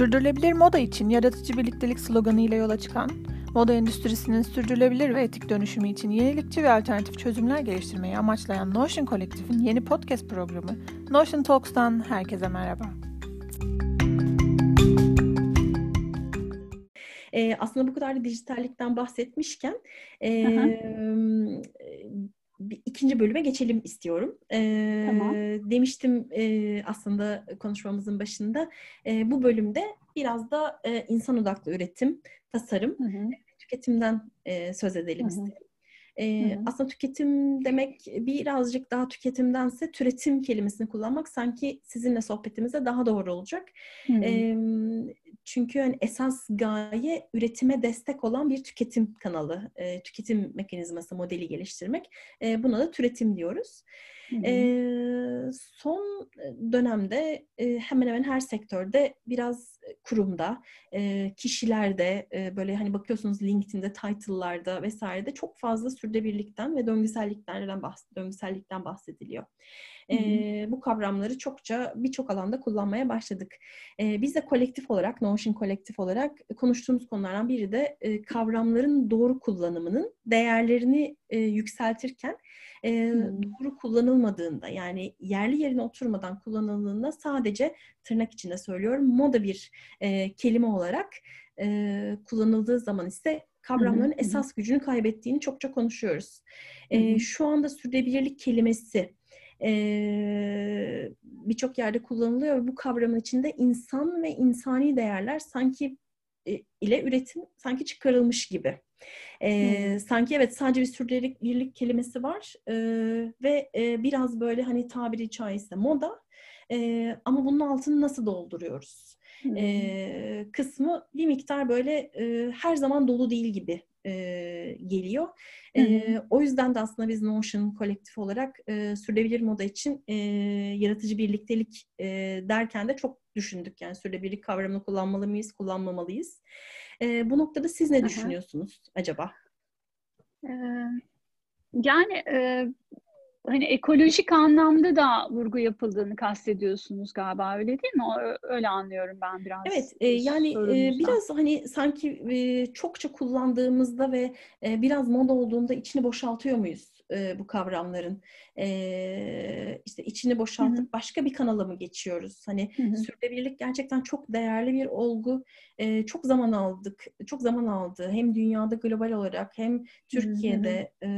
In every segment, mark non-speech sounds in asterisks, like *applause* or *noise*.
Sürdürülebilir moda için yaratıcı birliktelik sloganı ile yola çıkan, moda endüstrisinin sürdürülebilir ve etik dönüşümü için yenilikçi ve alternatif çözümler geliştirmeyi amaçlayan Notion Kolektif'in yeni podcast programı Notion Talks'tan herkese merhaba. E, aslında bu kadar da dijitallikten bahsetmişken e, bir ikinci bölüme geçelim istiyorum. E, tamam. Demiştim e, aslında konuşmamızın başında e, bu bölümde biraz da e, insan odaklı üretim, tasarım, hı hı. tüketimden e, söz edelim hı hı. istedim. E, aslında tüketim demek birazcık daha tüketimdense türetim kelimesini kullanmak sanki sizinle sohbetimize daha doğru olacak. E, çünkü yani esas gaye üretime destek olan bir tüketim kanalı, e, tüketim mekanizması modeli geliştirmek. E, buna da türetim diyoruz. E, son dönemde e, hemen hemen her sektörde biraz kurumda, e, kişilerde e, böyle hani bakıyorsunuz LinkedIn'de, title'larda vesairede çok fazla sürdürülebilirlikten ve döngüselliklerden bahs döngüsellikten bahsediliyor. E, bu kavramları çokça birçok alanda kullanmaya başladık. E, biz de kolektif olarak, Notion kolektif olarak konuştuğumuz konulardan biri de e, kavramların doğru kullanımının değerlerini e, yükseltirken e, doğru kullanılmadığında yani yerli yerine oturmadan kullanıldığında sadece tırnak içinde söylüyorum moda bir e, kelime olarak e, kullanıldığı zaman ise kavramların esas gücünü kaybettiğini çokça konuşuyoruz. E, şu anda sürdürülebilirlik kelimesi e, birçok yerde kullanılıyor bu kavramın içinde insan ve insani değerler sanki e, ile üretim sanki çıkarılmış gibi. E, hmm. Sanki evet sadece bir sürdürülebilirlik kelimesi var e, ve e, biraz böyle hani tabiri caizse moda e, ama bunun altını nasıl dolduruyoruz? Hmm. E, kısmı bir miktar böyle e, her zaman dolu değil gibi e, geliyor. E, o yüzden de aslında biz Notion kolektif olarak e, sürdürülebilir moda için e, yaratıcı birliktelik e, derken de çok düşündük. Yani sürdürülebilirlik kavramını kullanmalı mıyız, kullanmamalıyız. E, bu noktada siz ne Aha. düşünüyorsunuz acaba? Ee, yani e, hani ekolojik anlamda da vurgu yapıldığını kastediyorsunuz galiba öyle değil mi? Öyle anlıyorum ben biraz. Evet e, yani e, biraz hani sanki e, çokça kullandığımızda ve e, biraz moda olduğunda içini boşaltıyor muyuz? E, bu kavramların. E, işte içini boşaltıp Hı-hı. başka bir kanala mı geçiyoruz? Hani Hı-hı. sürdürülebilirlik gerçekten çok değerli bir olgu. E, çok zaman aldık, çok zaman aldı. Hem dünyada global olarak hem Türkiye'de e,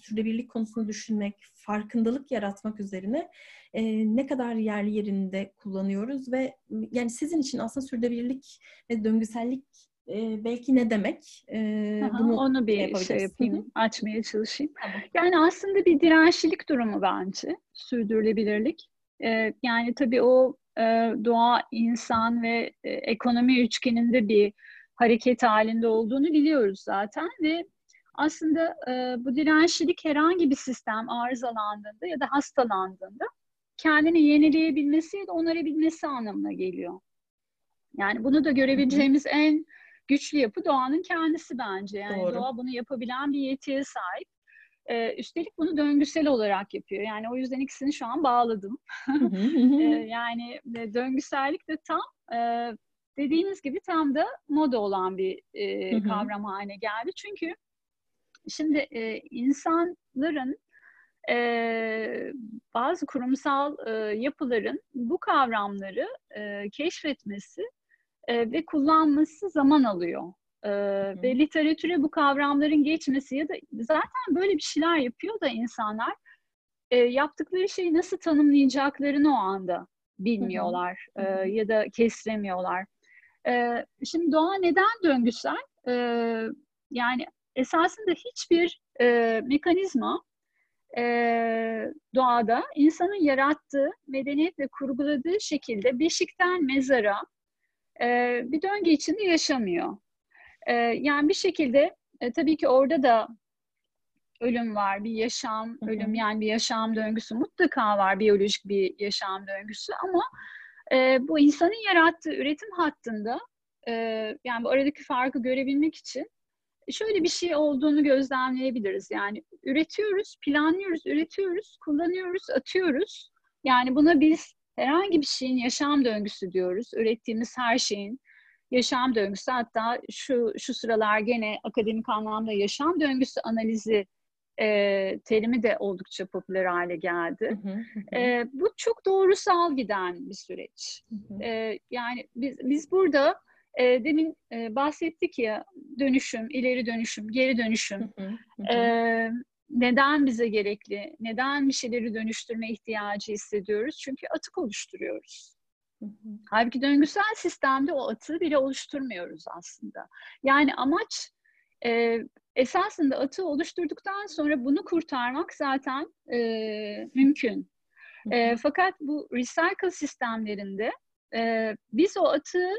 sürdürülebilirlik konusunu düşünmek, farkındalık yaratmak üzerine e, ne kadar yerli yerinde kullanıyoruz ve yani sizin için aslında sürdürülebilirlik ve döngüsellik e, belki ne demek? E, Aha, bunu onu bir şey yapayım, Hı-hı. açmaya çalışayım. Tamam. Yani aslında bir dirençlilik durumu bence, sürdürülebilirlik. E, yani tabii o e, doğa, insan ve e, ekonomi üçgeninde bir hareket halinde olduğunu biliyoruz zaten ve aslında e, bu dirençlilik herhangi bir sistem arızalandığında ya da hastalandığında kendini yenileyebilmesi ya da onarabilmesi anlamına geliyor. Yani bunu da görebileceğimiz en güçlü yapı doğanın kendisi bence. Yani Doğru. doğa bunu yapabilen bir yetiye sahip. Ee, üstelik bunu döngüsel olarak yapıyor. Yani o yüzden ikisini şu an bağladım. *laughs* ee, yani e, döngüsellik de tam e, dediğiniz gibi tam da moda olan bir e, kavram haline geldi. Çünkü şimdi e, insanların e, bazı kurumsal e, yapıların bu kavramları e, keşfetmesi e, ve kullanması zaman alıyor. E, ve literatüre bu kavramların geçmesi ya da zaten böyle bir şeyler yapıyor da insanlar e, yaptıkları şeyi nasıl tanımlayacaklarını o anda bilmiyorlar e, ya da kestiremiyorlar. E, şimdi doğa neden döngüsel? E, yani esasında hiçbir e, mekanizma e, doğada insanın yarattığı, medeniyetle kurguladığı şekilde beşikten mezara, e, bir döngü içinde yaşamıyor. E, yani bir şekilde e, tabii ki orada da ölüm var, bir yaşam, ölüm yani bir yaşam döngüsü mutlaka var, biyolojik bir yaşam döngüsü ama e, bu insanın yarattığı üretim hattında e, yani bu aradaki farkı görebilmek için şöyle bir şey olduğunu gözlemleyebiliriz. Yani üretiyoruz, planlıyoruz, üretiyoruz, kullanıyoruz, atıyoruz. Yani buna biz herhangi bir şeyin yaşam döngüsü diyoruz. Ürettiğimiz her şeyin yaşam döngüsü hatta şu şu sıralar gene akademik anlamda yaşam döngüsü analizi e, terimi de oldukça popüler hale geldi. Hı hı, E, bu çok doğrusal giden bir süreç. Hı hı. E, yani biz biz burada e, demin e, bahsettik ya dönüşüm, ileri dönüşüm, geri dönüşüm. Hı hı, E, neden bize gerekli? Neden bir şeyleri dönüştürme ihtiyacı hissediyoruz? Çünkü atık oluşturuyoruz. Hı hı. Halbuki döngüsel sistemde o atığı bile oluşturmuyoruz aslında. Yani amaç e, esasında atığı oluşturduktan sonra bunu kurtarmak zaten e, mümkün. E, fakat bu recycle sistemlerinde e, biz o atığı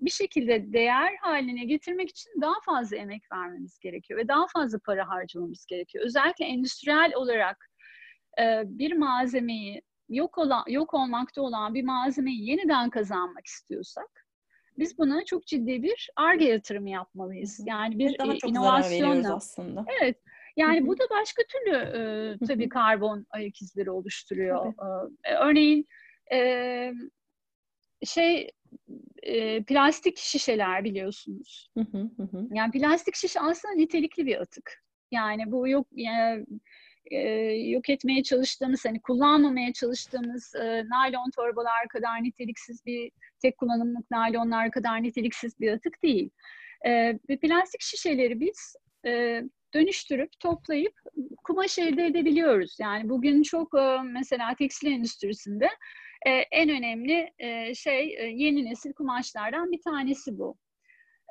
bir şekilde değer haline getirmek için daha fazla emek vermemiz gerekiyor ve daha fazla para harcamamız gerekiyor. Özellikle endüstriyel olarak e, bir malzemeyi yok olan yok olmakta olan bir malzemeyi yeniden kazanmak istiyorsak biz buna çok ciddi bir ARGE yatırımı yapmalıyız. Yani bir daha çok inovasyonla. aslında. Evet. Yani bu da başka türlü e, tabii karbon ayak izleri oluşturuyor. E, örneğin e, şey e, plastik şişeler biliyorsunuz. Yani plastik şişe aslında nitelikli bir atık. Yani bu yok yani, e, yok etmeye çalıştığımız, hani kullanmamaya çalıştığımız e, naylon torbalar kadar niteliksiz bir tek kullanımlık naylonlar kadar niteliksiz bir atık değil. E, ve plastik şişeleri biz e, dönüştürüp toplayıp kumaş elde edebiliyoruz. Yani bugün çok e, mesela tekstil endüstrisinde e, en önemli e, şey e, yeni nesil kumaşlardan bir tanesi bu.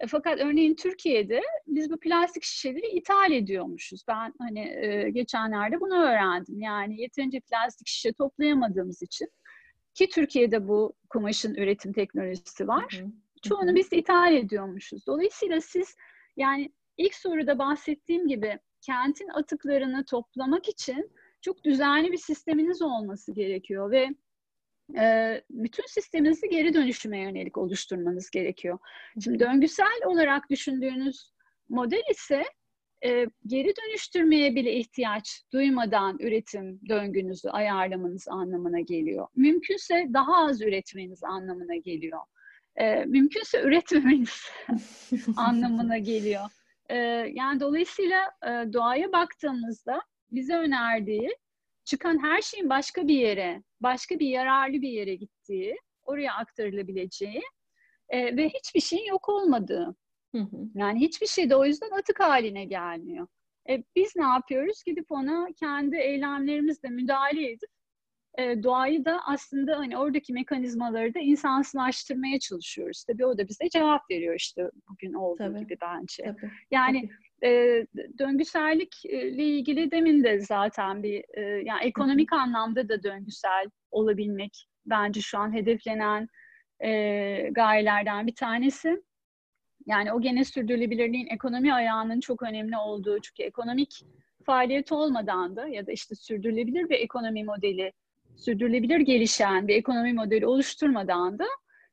E, fakat örneğin Türkiye'de biz bu plastik şişeleri ithal ediyormuşuz. Ben hani e, geçenlerde bunu öğrendim. Yani yeterince plastik şişe toplayamadığımız için ki Türkiye'de bu kumaşın üretim teknolojisi var. Hı hı. Çoğunu biz ithal ediyormuşuz. Dolayısıyla siz yani ilk soruda bahsettiğim gibi kentin atıklarını toplamak için çok düzenli bir sisteminiz olması gerekiyor ve bütün sisteminizi geri dönüşüme yönelik oluşturmanız gerekiyor. Şimdi döngüsel olarak düşündüğünüz model ise e, geri dönüştürmeye bile ihtiyaç duymadan üretim döngünüzü ayarlamanız anlamına geliyor. Mümkünse daha az üretmeniz anlamına geliyor. E, mümkünse üretmemeniz *laughs* anlamına geliyor. E, yani dolayısıyla e, doğaya baktığımızda bize önerdiği çıkan her şeyin başka bir yere, başka bir yararlı bir yere gittiği, oraya aktarılabileceği e, ve hiçbir şeyin yok olmadığı. Hı hı. Yani hiçbir şey de o yüzden atık haline gelmiyor. E, biz ne yapıyoruz? Gidip ona kendi eylemlerimizle müdahale edip e, doğayı da aslında hani oradaki mekanizmaları da insansızlaştırmaya çalışıyoruz. Tabii o da bize cevap veriyor işte bugün olduğu Tabii. gibi bence. Tabii. Yani Tabii e, döngüsellikle ilgili demin de zaten bir e, yani ekonomik anlamda da döngüsel olabilmek bence şu an hedeflenen e, gayelerden bir tanesi. Yani o gene sürdürülebilirliğin ekonomi ayağının çok önemli olduğu çünkü ekonomik faaliyet olmadan da ya da işte sürdürülebilir bir ekonomi modeli, sürdürülebilir gelişen bir ekonomi modeli oluşturmadan da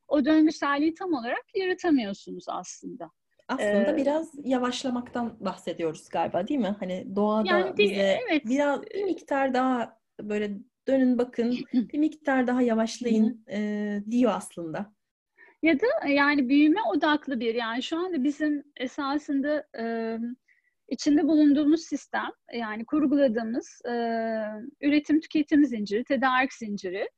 o döngüselliği tam olarak yaratamıyorsunuz aslında. Aslında ee, biraz yavaşlamaktan bahsediyoruz galiba değil mi? Hani doğada yani bize evet. biraz bir miktar daha böyle dönün bakın *clears throat* bir miktar daha yavaşlayın e, diyor aslında. Ya da yani büyüme odaklı bir yani şu anda bizim esasında e, içinde bulunduğumuz sistem yani kurguladığımız e, üretim tüketim zinciri, tedarik zinciri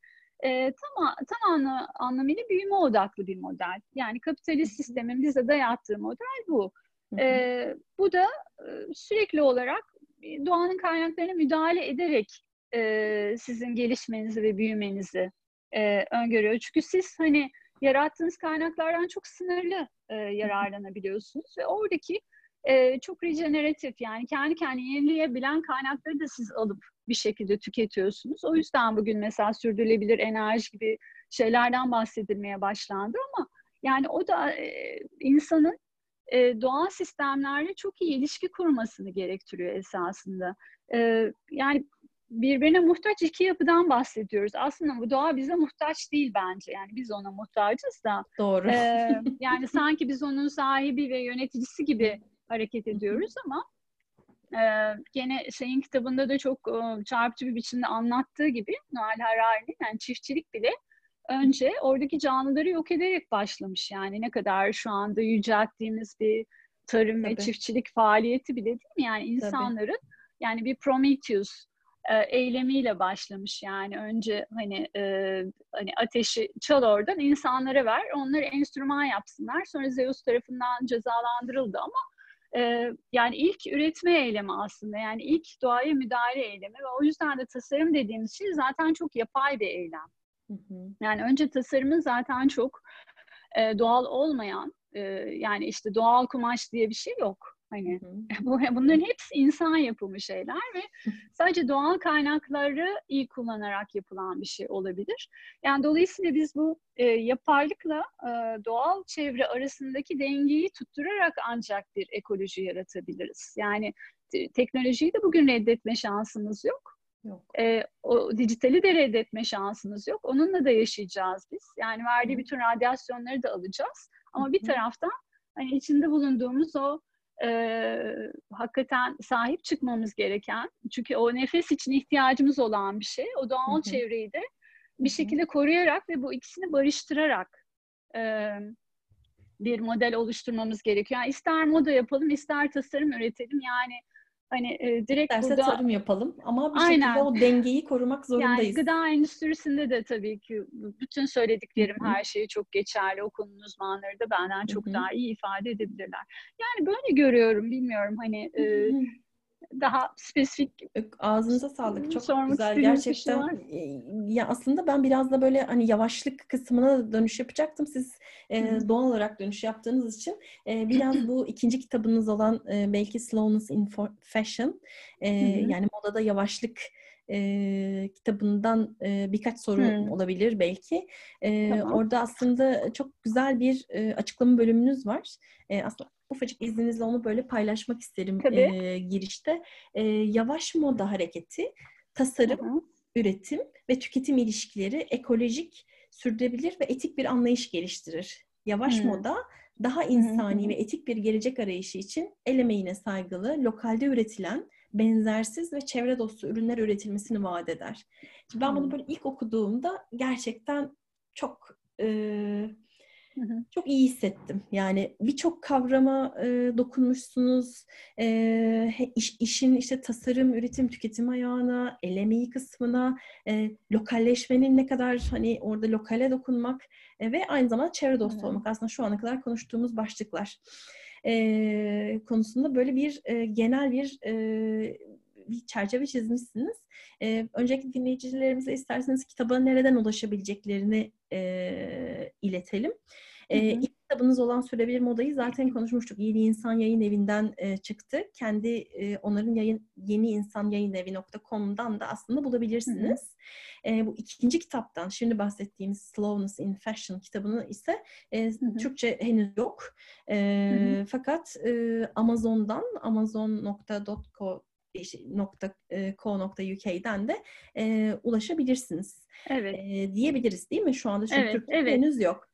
e, tam, tam anla, anlamıyla büyüme odaklı bir model. Yani kapitalist sistemin bize dayattığı model bu. E, bu da e, sürekli olarak doğanın kaynaklarına müdahale ederek e, sizin gelişmenizi ve büyümenizi e, öngörüyor. Çünkü siz hani yarattığınız kaynaklardan çok sınırlı e, yararlanabiliyorsunuz ve oradaki e, çok rejeneratif yani kendi kendini yenileyebilen kaynakları da siz alıp bir şekilde tüketiyorsunuz. O yüzden bugün mesela sürdürülebilir enerji gibi şeylerden bahsedilmeye başlandı ama yani o da e, insanın e, doğal sistemlerle çok iyi ilişki kurmasını gerektiriyor esasında. E, yani birbirine muhtaç iki yapıdan bahsediyoruz. Aslında bu doğa bize muhtaç değil bence. Yani biz ona muhtacız da. Doğru. E, *laughs* yani sanki biz onun sahibi ve yöneticisi gibi hareket ediyoruz ama e, gene şeyin kitabında da çok e, çarpıcı bir biçimde anlattığı gibi Noel Harari'nin yani çiftçilik bile önce oradaki canlıları yok ederek başlamış. Yani ne kadar şu anda yücelttiğimiz bir tarım Tabii. ve çiftçilik faaliyeti bile değil mi? Yani insanların Tabii. yani bir Prometheus e, eylemiyle başlamış yani önce hani e, hani ateşi çal oradan insanlara ver onları enstrüman yapsınlar sonra Zeus tarafından cezalandırıldı ama e, yani ilk üretme eylemi aslında yani ilk doğaya müdahale eylemi ve o yüzden de tasarım dediğimiz şey zaten çok yapay bir eylem. Hı hı. Yani önce tasarımın zaten çok e, doğal olmayan e, yani işte doğal kumaş diye bir şey yok. Hani *laughs* bu bunların hepsi insan yapımı şeyler ve *laughs* sadece doğal kaynakları iyi kullanarak yapılan bir şey olabilir. Yani dolayısıyla biz bu e, yapaylıkla e, doğal çevre arasındaki dengeyi tutturarak ancak bir ekoloji yaratabiliriz. Yani teknolojiyi de bugün reddetme şansımız yok. Yok. E, o dijitali de reddetme şansımız yok. Onunla da yaşayacağız biz. Yani verdiği bütün radyasyonları da alacağız. Ama bir taraftan hani içinde bulunduğumuz o e, hakikaten sahip çıkmamız gereken çünkü o nefes için ihtiyacımız olan bir şey. O doğal hı hı. çevreyi de bir şekilde koruyarak ve bu ikisini barıştırarak e, bir model oluşturmamız gerekiyor. Yani ister moda yapalım, ister tasarım üretelim. Yani Hani e, direkt Derse burada... tarım yapalım ama bir Aynen. şekilde o dengeyi korumak zorundayız. Yani gıda endüstrisinde de tabii ki bütün söylediklerim Hı-hı. her şeyi çok geçerli. O konunun uzmanları da benden çok Hı-hı. daha iyi ifade edebilirler. Yani böyle görüyorum bilmiyorum hani e, daha spesifik ağzınıza sağlık. Çok güzel. gerçekten şey ya aslında ben biraz da böyle hani yavaşlık kısmına dönüş yapacaktım. Siz e, doğal olarak dönüş yaptığınız için e, biraz bu *clears throat* ikinci kitabınız olan e, belki Slowness in Fashion e, yani modada yavaşlık e, kitabından e, birkaç soru hmm. olabilir belki. E, tamam. Orada aslında çok güzel bir e, açıklama bölümünüz var. E, aslında ufacık izninizle onu böyle paylaşmak isterim e, girişte. E, yavaş moda hareketi, tasarım, Hı-hı. üretim ve tüketim ilişkileri ekolojik, sürdürülebilir ve etik bir anlayış geliştirir. Yavaş Hı-hı. moda daha insani Hı-hı. ve etik bir gelecek arayışı için el emeğine saygılı, lokalde üretilen, benzersiz ve çevre dostu ürünler üretilmesini vaat eder. Şimdi ben bunu böyle ilk okuduğumda gerçekten çok e, çok iyi hissettim. Yani birçok kavrama e, dokunmuşsunuz. E, iş, işin işte tasarım, üretim, tüketim ayağına, el emeği kısmına, e, lokalleşmenin ne kadar hani orada lokale dokunmak e, ve aynı zamanda çevre dostu olmak. Aslında şu ana kadar konuştuğumuz başlıklar e, konusunda böyle bir e, genel bir e, bir çerçeve çizmişsiniz. E, öncelikle dinleyicilerimize isterseniz kitaba nereden ulaşabileceklerini e, iletelim. E, ilk kitabınız olan Sürebilir Moda'yı zaten konuşmuştuk. Yeni İnsan Yayın Evi'nden e, çıktı. Kendi e, onların yayın yeni insan yayın evi.com'dan da aslında bulabilirsiniz. E, bu ikinci kitaptan şimdi bahsettiğimiz Slowness in Fashion kitabını ise e, Türkçe henüz yok. E, fakat e, Amazon'dan amazon.co .co.uk'den de e, ulaşabilirsiniz. Evet. E, diyebiliriz değil mi? Şu anda çünkü evet, Türkçe evet. henüz yok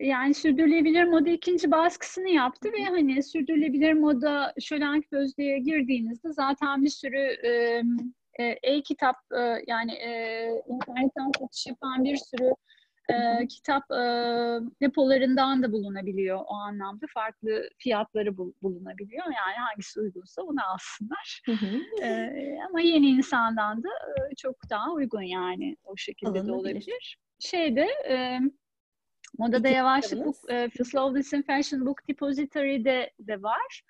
yani sürdürülebilir moda ikinci baskısını yaptı ve hani sürdürülebilir moda Şölenk Özde'ye girdiğinizde zaten bir sürü e, e-kitap e, yani e, internetten satış yapan bir sürü e, kitap e, depolarından da bulunabiliyor o anlamda. Farklı fiyatları bul, bulunabiliyor. Yani hangisi uygunsa onu alsınlar. e, ama yeni insandan da e, çok daha uygun yani o şekilde de olabilir. Şeyde e, Modada Yavaşlık e, Slow in Fashion Book Depository'de de var.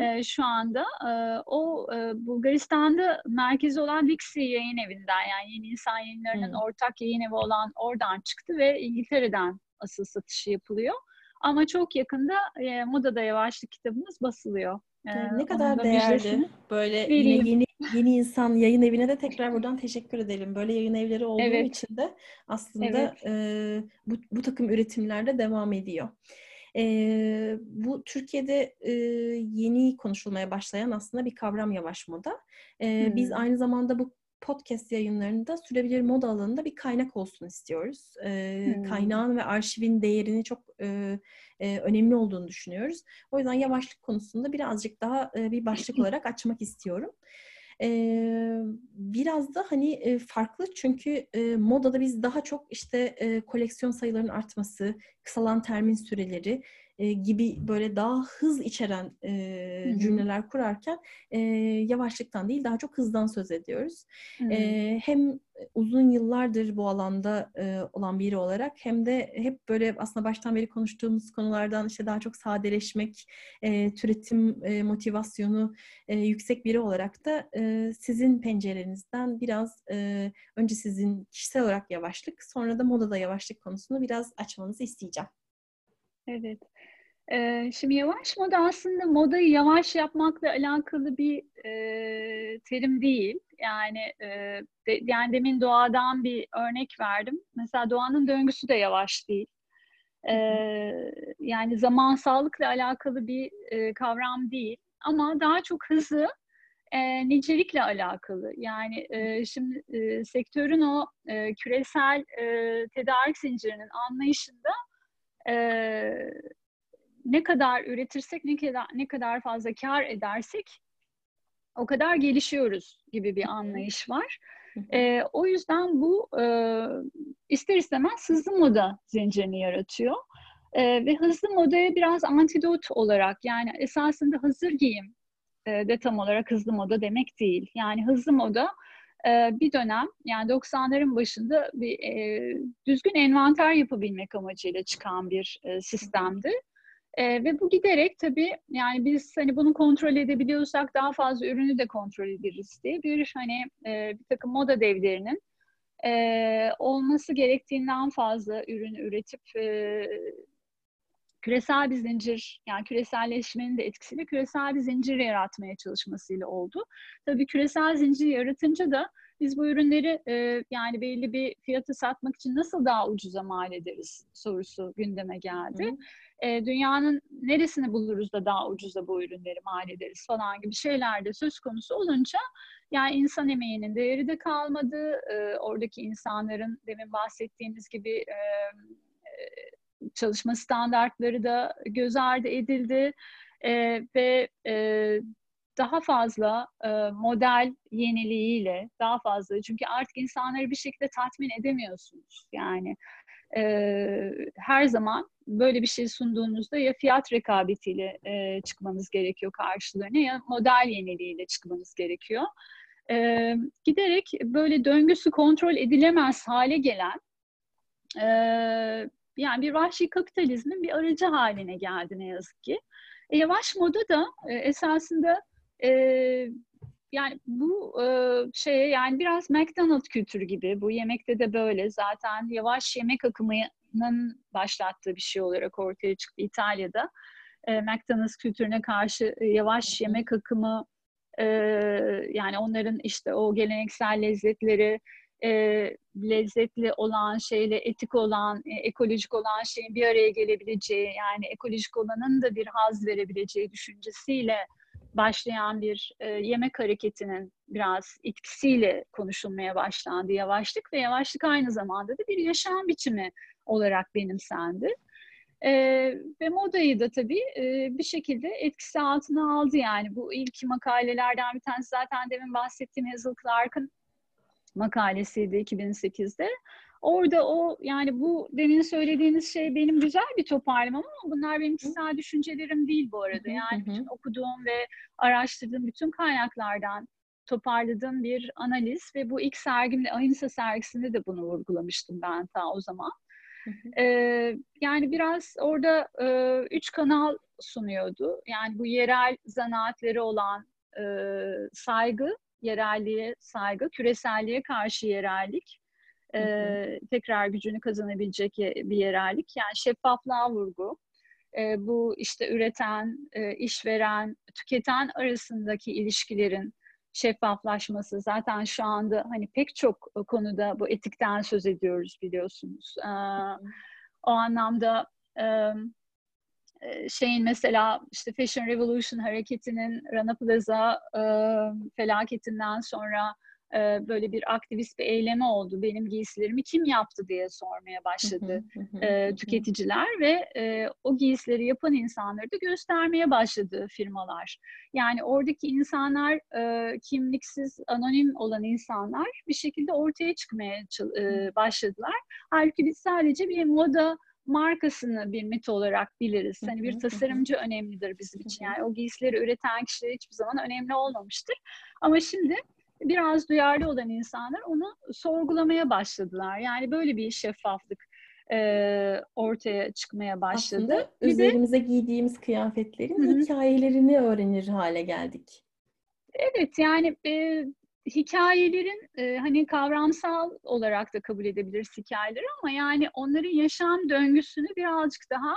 E, şu anda e, o e, Bulgaristan'da merkezi olan Dixie yayın evinden yani Yeni İnsan Yayınları'nın hı. ortak yayın evi olan oradan çıktı ve İngiltere'den asıl satışı yapılıyor. Ama çok yakında e, Modada Yavaşlık kitabımız basılıyor. Ee, ne kadar değerli. Böyle yine yeni yeni insan yayın evine de tekrar buradan teşekkür edelim. Böyle yayın evleri olduğu evet. için de aslında evet. e, bu, bu takım üretimlerde devam ediyor. E, bu Türkiye'de e, yeni konuşulmaya başlayan aslında bir kavram yavaş moda. E, hmm. Biz aynı zamanda bu podcast yayınlarında sürebilir moda alanında bir kaynak olsun istiyoruz. E, hmm. Kaynağın ve arşivin değerini çok e, e, önemli olduğunu düşünüyoruz. O yüzden yavaşlık konusunda birazcık daha e, bir başlık *laughs* olarak açmak istiyorum. E, biraz da hani e, farklı çünkü e, modada biz daha çok işte e, koleksiyon sayılarının artması, kısalan termin süreleri e, gibi böyle daha hız içeren e, cümleler kurarken e, yavaşlıktan değil daha çok hızdan söz ediyoruz. E, hem uzun yıllardır bu alanda e, olan biri olarak hem de hep böyle aslında baştan beri konuştuğumuz konulardan işte daha çok sadeleşmek, e, türetim e, motivasyonu e, yüksek biri olarak da e, sizin pencerenizden biraz e, önce sizin kişisel olarak yavaşlık sonra da modada yavaşlık konusunu biraz açmanızı isteyeceğim. Evet. Ee, şimdi yavaş moda aslında modayı yavaş yapmakla alakalı bir e, terim değil. Yani e, de, yani demin doğadan bir örnek verdim. Mesela doğanın döngüsü de yavaş değil. E, yani zamansallıkla alakalı bir e, kavram değil. Ama daha çok hızlı e, nicelikle alakalı. Yani e, şimdi e, sektörün o e, küresel e, tedarik zincirinin anlayışında e, ne kadar üretirsek ne kadar ne kadar fazla kar edersek o kadar gelişiyoruz gibi bir anlayış var. E, o yüzden bu e, ister istemez hızlı moda zincirini yaratıyor. E, ve hızlı modaya biraz antidot olarak yani esasında hazır giyim e, de tam olarak hızlı moda demek değil. Yani hızlı moda e, bir dönem yani 90'ların başında bir e, düzgün envanter yapabilmek amacıyla çıkan bir e, sistemdi. E, ve bu giderek tabii yani biz hani bunu kontrol edebiliyorsak daha fazla ürünü de kontrol ederiz diye bir hani e, bir takım moda devlerinin e, olması gerektiğinden fazla ürün üretip e, küresel bir zincir yani küreselleşmenin de etkisiyle küresel bir zincir yaratmaya çalışmasıyla oldu. Tabii küresel zincir yaratınca da biz bu ürünleri e, yani belli bir fiyatı satmak için nasıl daha ucuza mal ederiz sorusu gündeme geldi. Hı e, dünyanın neresini buluruz da daha ucuza bu ürünleri mal ederiz falan gibi şeyler de söz konusu olunca yani insan emeğinin değeri de kalmadı. E, oradaki insanların demin bahsettiğimiz gibi e, çalışma standartları da göz ardı edildi e, ve e, daha fazla e, model yeniliğiyle daha fazla çünkü artık insanları bir şekilde tatmin edemiyorsunuz yani e, her zaman böyle bir şey sunduğunuzda ya fiyat rekabetiyle e, çıkmanız gerekiyor karşılarına ya model yeniliğiyle çıkmanız gerekiyor. E, giderek böyle döngüsü kontrol edilemez hale gelen e, yani bir vahşi kapitalizmin bir aracı haline geldi ne yazık ki. E, yavaş moda da e, esasında e, yani bu e, şeye yani biraz McDonald's kültürü gibi bu yemekte de böyle zaten yavaş yemek akımının başlattığı bir şey olarak ortaya çıktı İtalya'da. E, McDonald's kültürüne karşı e, yavaş yemek akımı e, yani onların işte o geleneksel lezzetleri e, lezzetli olan şeyle etik olan, e, ekolojik olan şeyin bir araya gelebileceği yani ekolojik olanın da bir haz verebileceği düşüncesiyle başlayan bir e, yemek hareketinin biraz etkisiyle konuşulmaya başlandı yavaşlık ve yavaşlık aynı zamanda da bir yaşam biçimi olarak benimsendi. E, ve modayı da tabii e, bir şekilde etkisi altına aldı yani bu ilk makalelerden bir tanesi zaten demin bahsettiğim Hazel Clark'ın makalesiydi 2008'de. Orada o yani bu demin söylediğiniz şey benim güzel bir toparlamam ama bunlar benim kişisel düşüncelerim değil bu arada. Yani bütün okuduğum ve araştırdığım bütün kaynaklardan toparladığım bir analiz ve bu ilk sergimde Ahimsa sergisinde de bunu vurgulamıştım ben ta o zaman. Ee, yani biraz orada e, üç kanal sunuyordu. Yani bu yerel zanaatleri olan e, saygı, yerelliğe saygı, küreselliğe karşı yerellik e, tekrar gücünü kazanabilecek bir yerellik. Yani şeffaflığa vurgu. E, bu işte üreten, e, işveren, tüketen arasındaki ilişkilerin şeffaflaşması. Zaten şu anda hani pek çok konuda bu etikten söz ediyoruz biliyorsunuz. E, o anlamda e, şeyin mesela işte Fashion Revolution hareketinin Rana Plaza e, felaketinden sonra e, böyle bir aktivist bir eyleme oldu. Benim giysilerimi kim yaptı diye sormaya başladı e, tüketiciler ve e, o giysileri yapan insanları da göstermeye başladı firmalar. Yani oradaki insanlar e, kimliksiz, anonim olan insanlar bir şekilde ortaya çıkmaya e, başladılar. Halbuki biz sadece bir moda markasını bir mit olarak biliriz. Hani bir tasarımcı önemlidir bizim için. Yani o giysileri üreten kişiler hiçbir zaman önemli olmamıştır. Ama şimdi biraz duyarlı olan insanlar onu sorgulamaya başladılar. Yani böyle bir şeffaflık e, ortaya çıkmaya başladı. Aslında bir üzerimize de, giydiğimiz kıyafetlerin hı. hikayelerini öğrenir hale geldik. Evet yani e, hikayelerin e, hani kavramsal olarak da kabul edebiliriz hikayeleri ama yani onların yaşam döngüsünü birazcık daha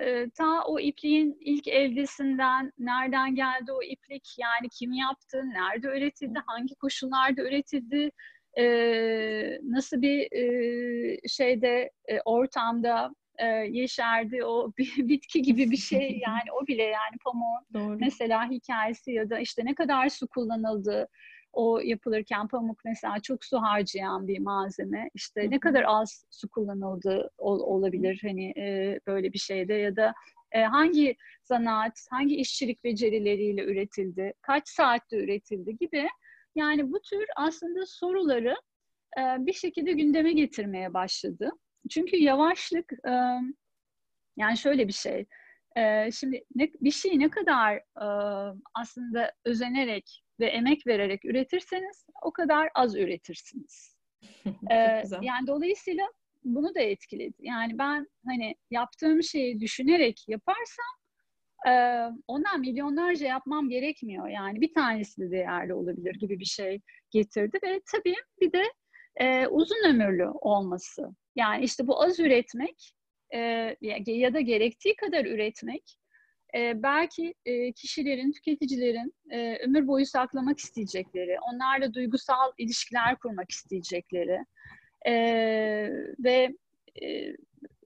e, ta o ipliğin ilk evdesinden nereden geldi o iplik? Yani kim yaptı, nerede üretildi, hangi koşullarda üretildi, e, nasıl bir e, şeyde e, ortamda e, yeşerdi o *laughs* bitki gibi bir şey? Yani o bile yani pamuğun *laughs* Doğru. mesela hikayesi ya da işte ne kadar su kullanıldı o yapılırken pamuk mesela çok su harcayan bir malzeme. İşte Hı-hı. ne kadar az su kullanıldı ol, olabilir hani e, böyle bir şeyde ya da e, hangi zanaat, hangi işçilik becerileriyle üretildi, kaç saatte üretildi gibi. Yani bu tür aslında soruları e, bir şekilde gündeme getirmeye başladı. Çünkü yavaşlık e, yani şöyle bir şey. E, şimdi ne, bir şeyi ne kadar e, aslında özenerek ve emek vererek üretirseniz o kadar az üretirsiniz. *laughs* ee, yani dolayısıyla bunu da etkiledi. Yani ben hani yaptığım şeyi düşünerek yaparsam e, ondan milyonlarca yapmam gerekmiyor. Yani bir tanesi de değerli olabilir gibi bir şey getirdi ve tabii bir de e, uzun ömürlü olması. Yani işte bu az üretmek e, ya da gerektiği kadar üretmek e, belki e, kişilerin, tüketicilerin e, ömür boyu saklamak isteyecekleri, onlarla duygusal ilişkiler kurmak isteyecekleri e, ve e,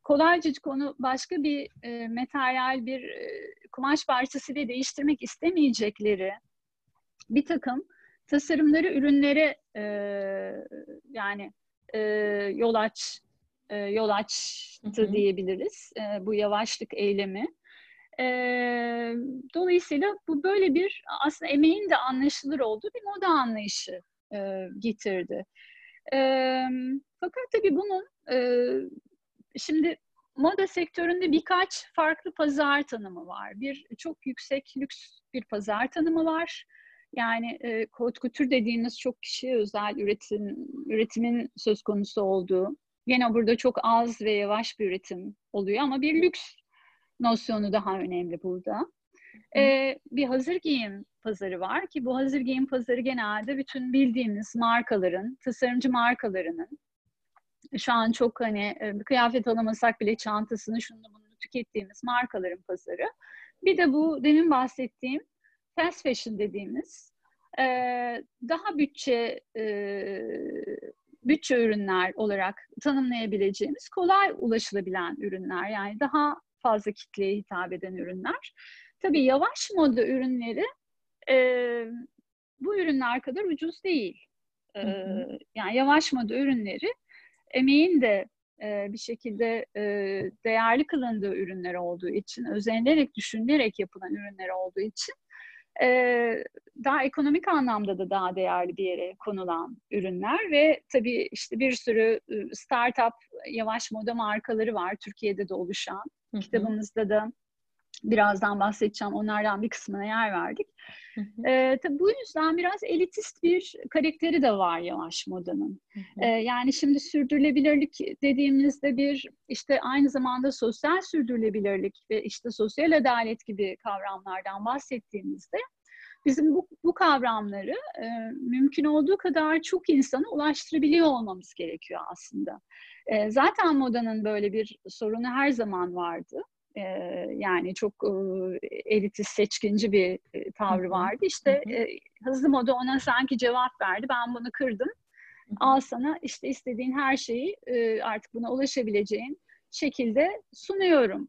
kolaycık onu başka bir e, materyal, bir e, kumaş parçasıyla değiştirmek istemeyecekleri bir takım tasarımları ürünlere e, yani e, yol aç e, yol açtı hı hı. diyebiliriz e, bu yavaşlık eylemi. E, dolayısıyla bu böyle bir aslında emeğin de anlaşılır olduğu bir moda anlayışı e, getirdi. E, fakat tabii bunun e, şimdi moda sektöründe birkaç farklı pazar tanımı var. Bir çok yüksek lüks bir pazar tanımı var. Yani e, haute couture dediğimiz çok kişiye özel üretim üretimin söz konusu olduğu. Yine burada çok az ve yavaş bir üretim oluyor ama bir lüks nosyonu daha önemli burada. Ee, bir hazır giyim pazarı var ki bu hazır giyim pazarı genelde bütün bildiğimiz markaların, tasarımcı markalarının şu an çok hani e, kıyafet alamasak bile çantasını şunu bunu tükettiğimiz markaların pazarı. Bir de bu demin bahsettiğim fast fashion dediğimiz e, daha bütçe e, bütçe ürünler olarak tanımlayabileceğimiz kolay ulaşılabilen ürünler yani daha fazla kitleye hitap eden ürünler. Tabii yavaş moda ürünleri e, bu ürünler kadar ucuz değil. E, yani yavaş moda ürünleri emeğin de e, bir şekilde e, değerli kılındığı ürünler olduğu için, özenilerek, düşünülerek yapılan ürünler olduğu için e, daha ekonomik anlamda da daha değerli bir yere konulan ürünler ve tabii işte bir sürü startup yavaş moda markaları var Türkiye'de de oluşan. Hı-hı. Kitabımızda da birazdan bahsedeceğim. Onlardan bir kısmına yer verdik. Ee, tabii bu yüzden biraz elitist bir karakteri de var yavaş modanın. Ee, yani şimdi sürdürülebilirlik dediğimizde bir işte aynı zamanda sosyal sürdürülebilirlik ve işte sosyal adalet gibi kavramlardan bahsettiğimizde bizim bu, bu kavramları e, mümkün olduğu kadar çok insana ulaştırabiliyor olmamız gerekiyor aslında. E, zaten modanın böyle bir sorunu her zaman vardı. E, yani çok e, elitist, seçkinci bir e, tavrı vardı. İşte e, hızlı moda ona sanki cevap verdi. Ben bunu kırdım. Al sana işte istediğin her şeyi e, artık buna ulaşabileceğin şekilde sunuyorum.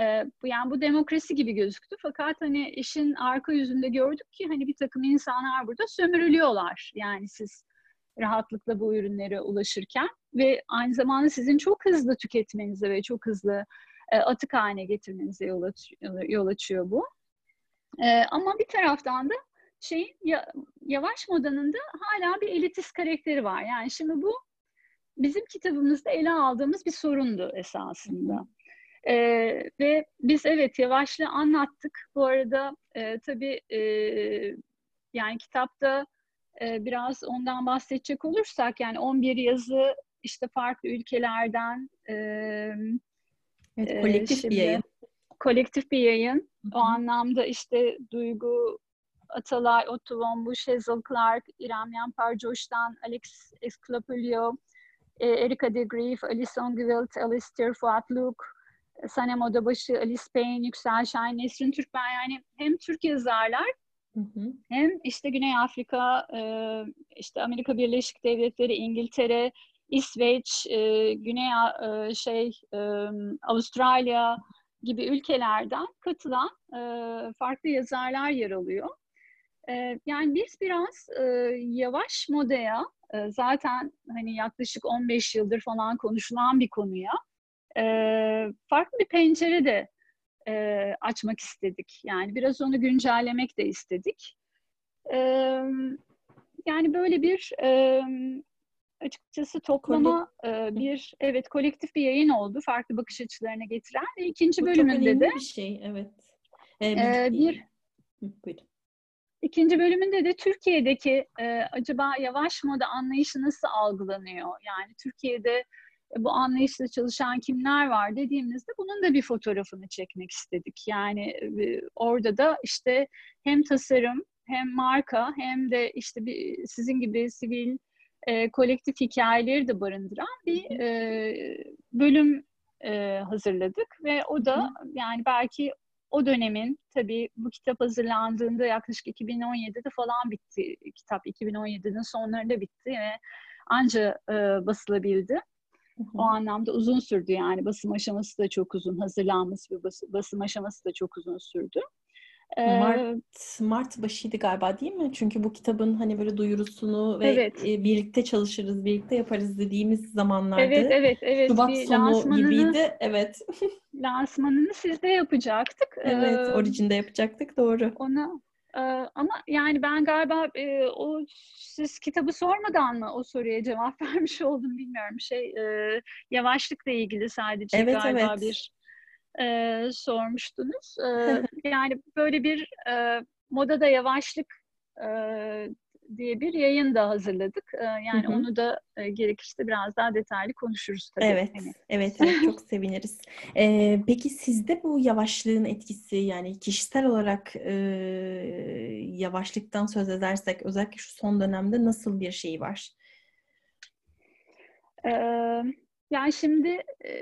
E, yani bu demokrasi gibi gözüktü fakat hani işin arka yüzünde gördük ki hani bir takım insanlar burada sömürülüyorlar. Yani siz rahatlıkla bu ürünlere ulaşırken ve aynı zamanda sizin çok hızlı tüketmenize ve çok hızlı e, atık haline getirmenize yol, aç, yol açıyor bu. E, ama bir taraftan da şeyin ya, yavaş modanın da hala bir elitist karakteri var. Yani şimdi bu bizim kitabımızda ele aldığımız bir sorundu esasında. Ee, ve biz evet yavaşlığı anlattık. Bu arada e, tabii e, yani kitapta e, biraz ondan bahsedecek olursak yani 11 yazı işte farklı ülkelerden e, evet, kolektif şimdi, bir yayın. Kolektif bir yayın. Hı-hı. O anlamda işte Duygu Atalay, Otto von Busch, Hazel Clark, İrem Yampar Joş'tan, Alex Esclapulio, e, Erika de Grief, Alison Gwilt, Alistair Fuat Luke, Sanem Odabaşı, Alice Payne, Yüksel Şahin, Nesrin Türkmen yani hem Türk yazarlar hı hı. hem işte Güney Afrika, e, işte Amerika Birleşik Devletleri, İngiltere, İsveç, e, Güney e, şey Avustralya gibi ülkelerden katılan farklı yazarlar yer alıyor. Yani biz biraz yavaş modaya zaten hani yaklaşık 15 yıldır falan konuşulan bir konuya e, farklı bir pencere de e, açmak istedik. Yani biraz onu güncellemek de istedik. E, yani böyle bir e, açıkçası toplama e, bir evet kolektif bir yayın oldu. Farklı bakış açılarına getiren ve ikinci Bu bölümünde de bir şey evet. Ee, e, bir Buyurun. İkinci bölümünde de Türkiye'deki e, acaba yavaş moda anlayışı nasıl algılanıyor? Yani Türkiye'de bu anlayışla çalışan kimler var dediğimizde bunun da bir fotoğrafını çekmek istedik. Yani e, orada da işte hem tasarım hem marka hem de işte bir, sizin gibi sivil e, kolektif hikayeleri de barındıran bir e, bölüm e, hazırladık ve o da yani belki o dönemin tabii bu kitap hazırlandığında yaklaşık 2017'de falan bitti kitap 2017'nin sonlarında bitti ve anca e, basılabildi. O anlamda uzun sürdü yani basım aşaması da çok uzun, hazırlanması ve bas, basım aşaması da çok uzun sürdü. Mart, Mart başıydı galiba değil mi? Çünkü bu kitabın hani böyle duyurusunu ve evet. birlikte çalışırız, birlikte yaparız dediğimiz zamanlarda. Evet, evet, evet. Şubat bir sonu gibiydi. Evet. *laughs* lansmanını sizde yapacaktık. Evet, ee, Origin'de yapacaktık. Doğru. Ona ama yani ben galiba e, o siz kitabı sormadan mı o soruya cevap *laughs* vermiş oldum bilmiyorum. Şey e, yavaşlıkla ilgili sadece evet, galiba evet. bir e, sormuştunuz. *laughs* E, yani böyle bir e, modada yavaşlık e, diye bir yayın da hazırladık. E, yani onu da e, gerekirse biraz daha detaylı konuşuruz tabii. Evet, hani. evet, *laughs* evet çok seviniriz. E, peki sizde bu yavaşlığın etkisi yani kişisel olarak e, yavaşlıktan söz edersek özellikle şu son dönemde nasıl bir şey var? E, yani şimdi e,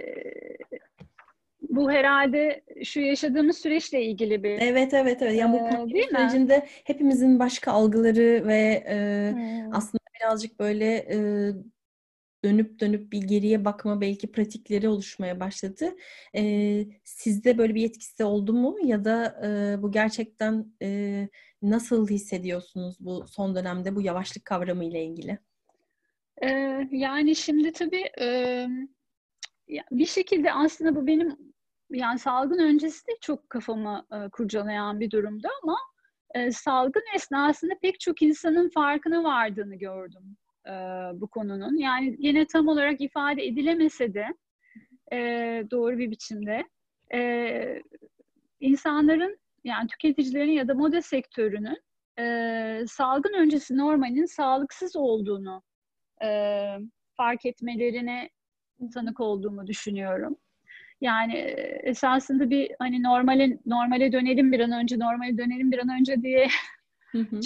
bu herhalde şu yaşadığımız süreçle ilgili bir Evet evet evet. Yani bu pandemi ee, sürecinde mi? hepimizin başka algıları ve e, hmm. aslında birazcık böyle e, dönüp dönüp bir geriye bakma belki pratikleri oluşmaya başladı. E, sizde böyle bir etkisi oldu mu ya da e, bu gerçekten e, nasıl hissediyorsunuz bu son dönemde bu yavaşlık kavramı ile ilgili? E, yani şimdi tabii e, bir şekilde aslında bu benim yani salgın öncesi de çok kafamı e, kurcalayan bir durumdu ama e, salgın esnasında pek çok insanın farkına vardığını gördüm e, bu konunun. Yani yine tam olarak ifade edilemese de e, doğru bir biçimde e, insanların yani tüketicilerin ya da moda sektörünün e, salgın öncesi normalin sağlıksız olduğunu e, fark etmelerine tanık olduğumu düşünüyorum. Yani esasında bir hani normale normale dönelim bir an önce, normale dönelim bir an önce diye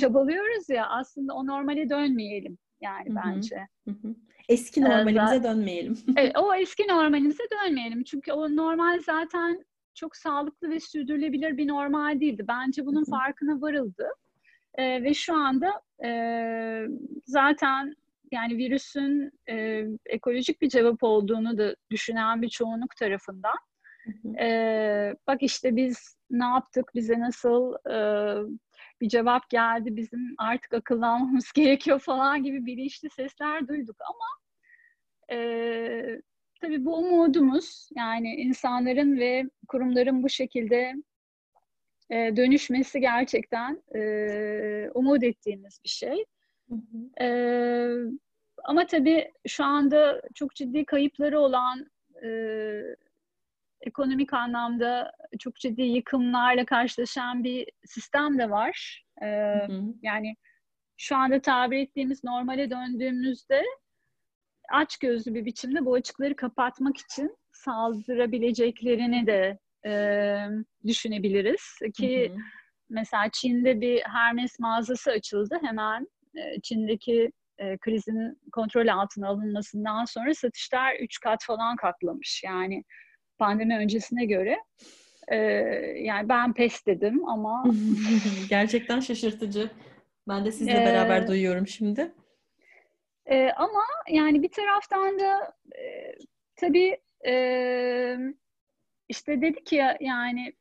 çabalıyoruz ya. Aslında o normale dönmeyelim yani bence. Eski normalimize ee, dönmeyelim. evet, o eski normalimize dönmeyelim. Çünkü o normal zaten çok sağlıklı ve sürdürülebilir bir normal değildi. Bence bunun farkına varıldı. Ee, ve şu anda e, zaten yani virüsün e, ekolojik bir cevap olduğunu da düşünen bir çoğunluk tarafından. E, bak işte biz ne yaptık, bize nasıl e, bir cevap geldi bizim artık akıllanmamız *laughs* gerekiyor falan gibi bilinçli sesler duyduk ama e, tabii bu umudumuz yani insanların ve kurumların bu şekilde e, dönüşmesi gerçekten e, umut ettiğimiz bir şey. Hı hı. E, ama tabii şu anda çok ciddi kayıpları olan e, ekonomik anlamda çok ciddi yıkımlarla karşılaşan bir sistem de var. E, hı hı. Yani şu anda tabir ettiğimiz normale döndüğümüzde aç gözlü bir biçimde bu açıkları kapatmak için saldırabileceklerini de e, düşünebiliriz ki hı hı. mesela Çin'de bir Hermes mağazası açıldı hemen Çin'deki e, krizin kontrol altına alınmasından sonra satışlar üç kat falan katlamış. Yani pandemi öncesine göre. E, yani ben pes dedim ama *laughs* gerçekten şaşırtıcı. Ben de sizle beraber ee, duyuyorum şimdi. E, ama yani bir taraftan da e, tabii e, işte dedik ya yani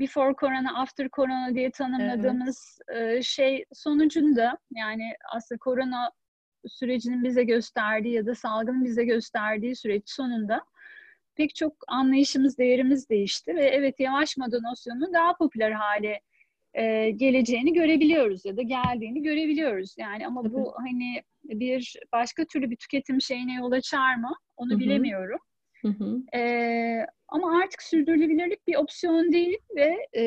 before corona, after corona diye tanımladığımız evet. şey sonucunda yani aslında korona sürecinin bize gösterdiği ya da salgının bize gösterdiği süreç sonunda pek çok anlayışımız, değerimiz değişti ve evet yavaş moda nosyonunun daha popüler hale e, geleceğini görebiliyoruz ya da geldiğini görebiliyoruz. Yani ama bu hani bir başka türlü bir tüketim şeyine yol açar mı? Onu Hı-hı. bilemiyorum. Hı hı. E, ama artık sürdürülebilirlik bir opsiyon değil ve e,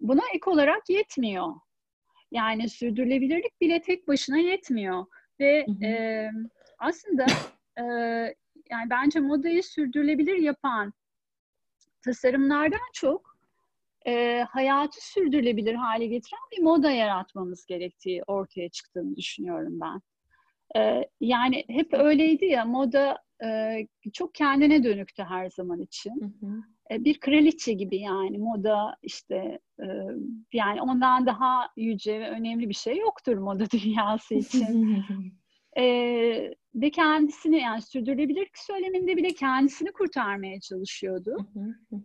buna ek olarak yetmiyor. Yani sürdürülebilirlik bile tek başına yetmiyor ve hı hı. E, aslında e, yani bence modayı sürdürülebilir yapan tasarımlardan çok e, hayatı sürdürülebilir hale getiren bir moda yaratmamız gerektiği ortaya çıktığını düşünüyorum ben. E, yani hep öyleydi ya moda e, çok kendine dönüktü her zaman için. Hı hı. E, bir kraliçe gibi yani moda işte e, yani ondan daha yüce ve önemli bir şey yoktur moda *laughs* dünyası için. *laughs* e, ve kendisini yani sürdürülebilirlik söyleminde bile kendisini kurtarmaya çalışıyordu.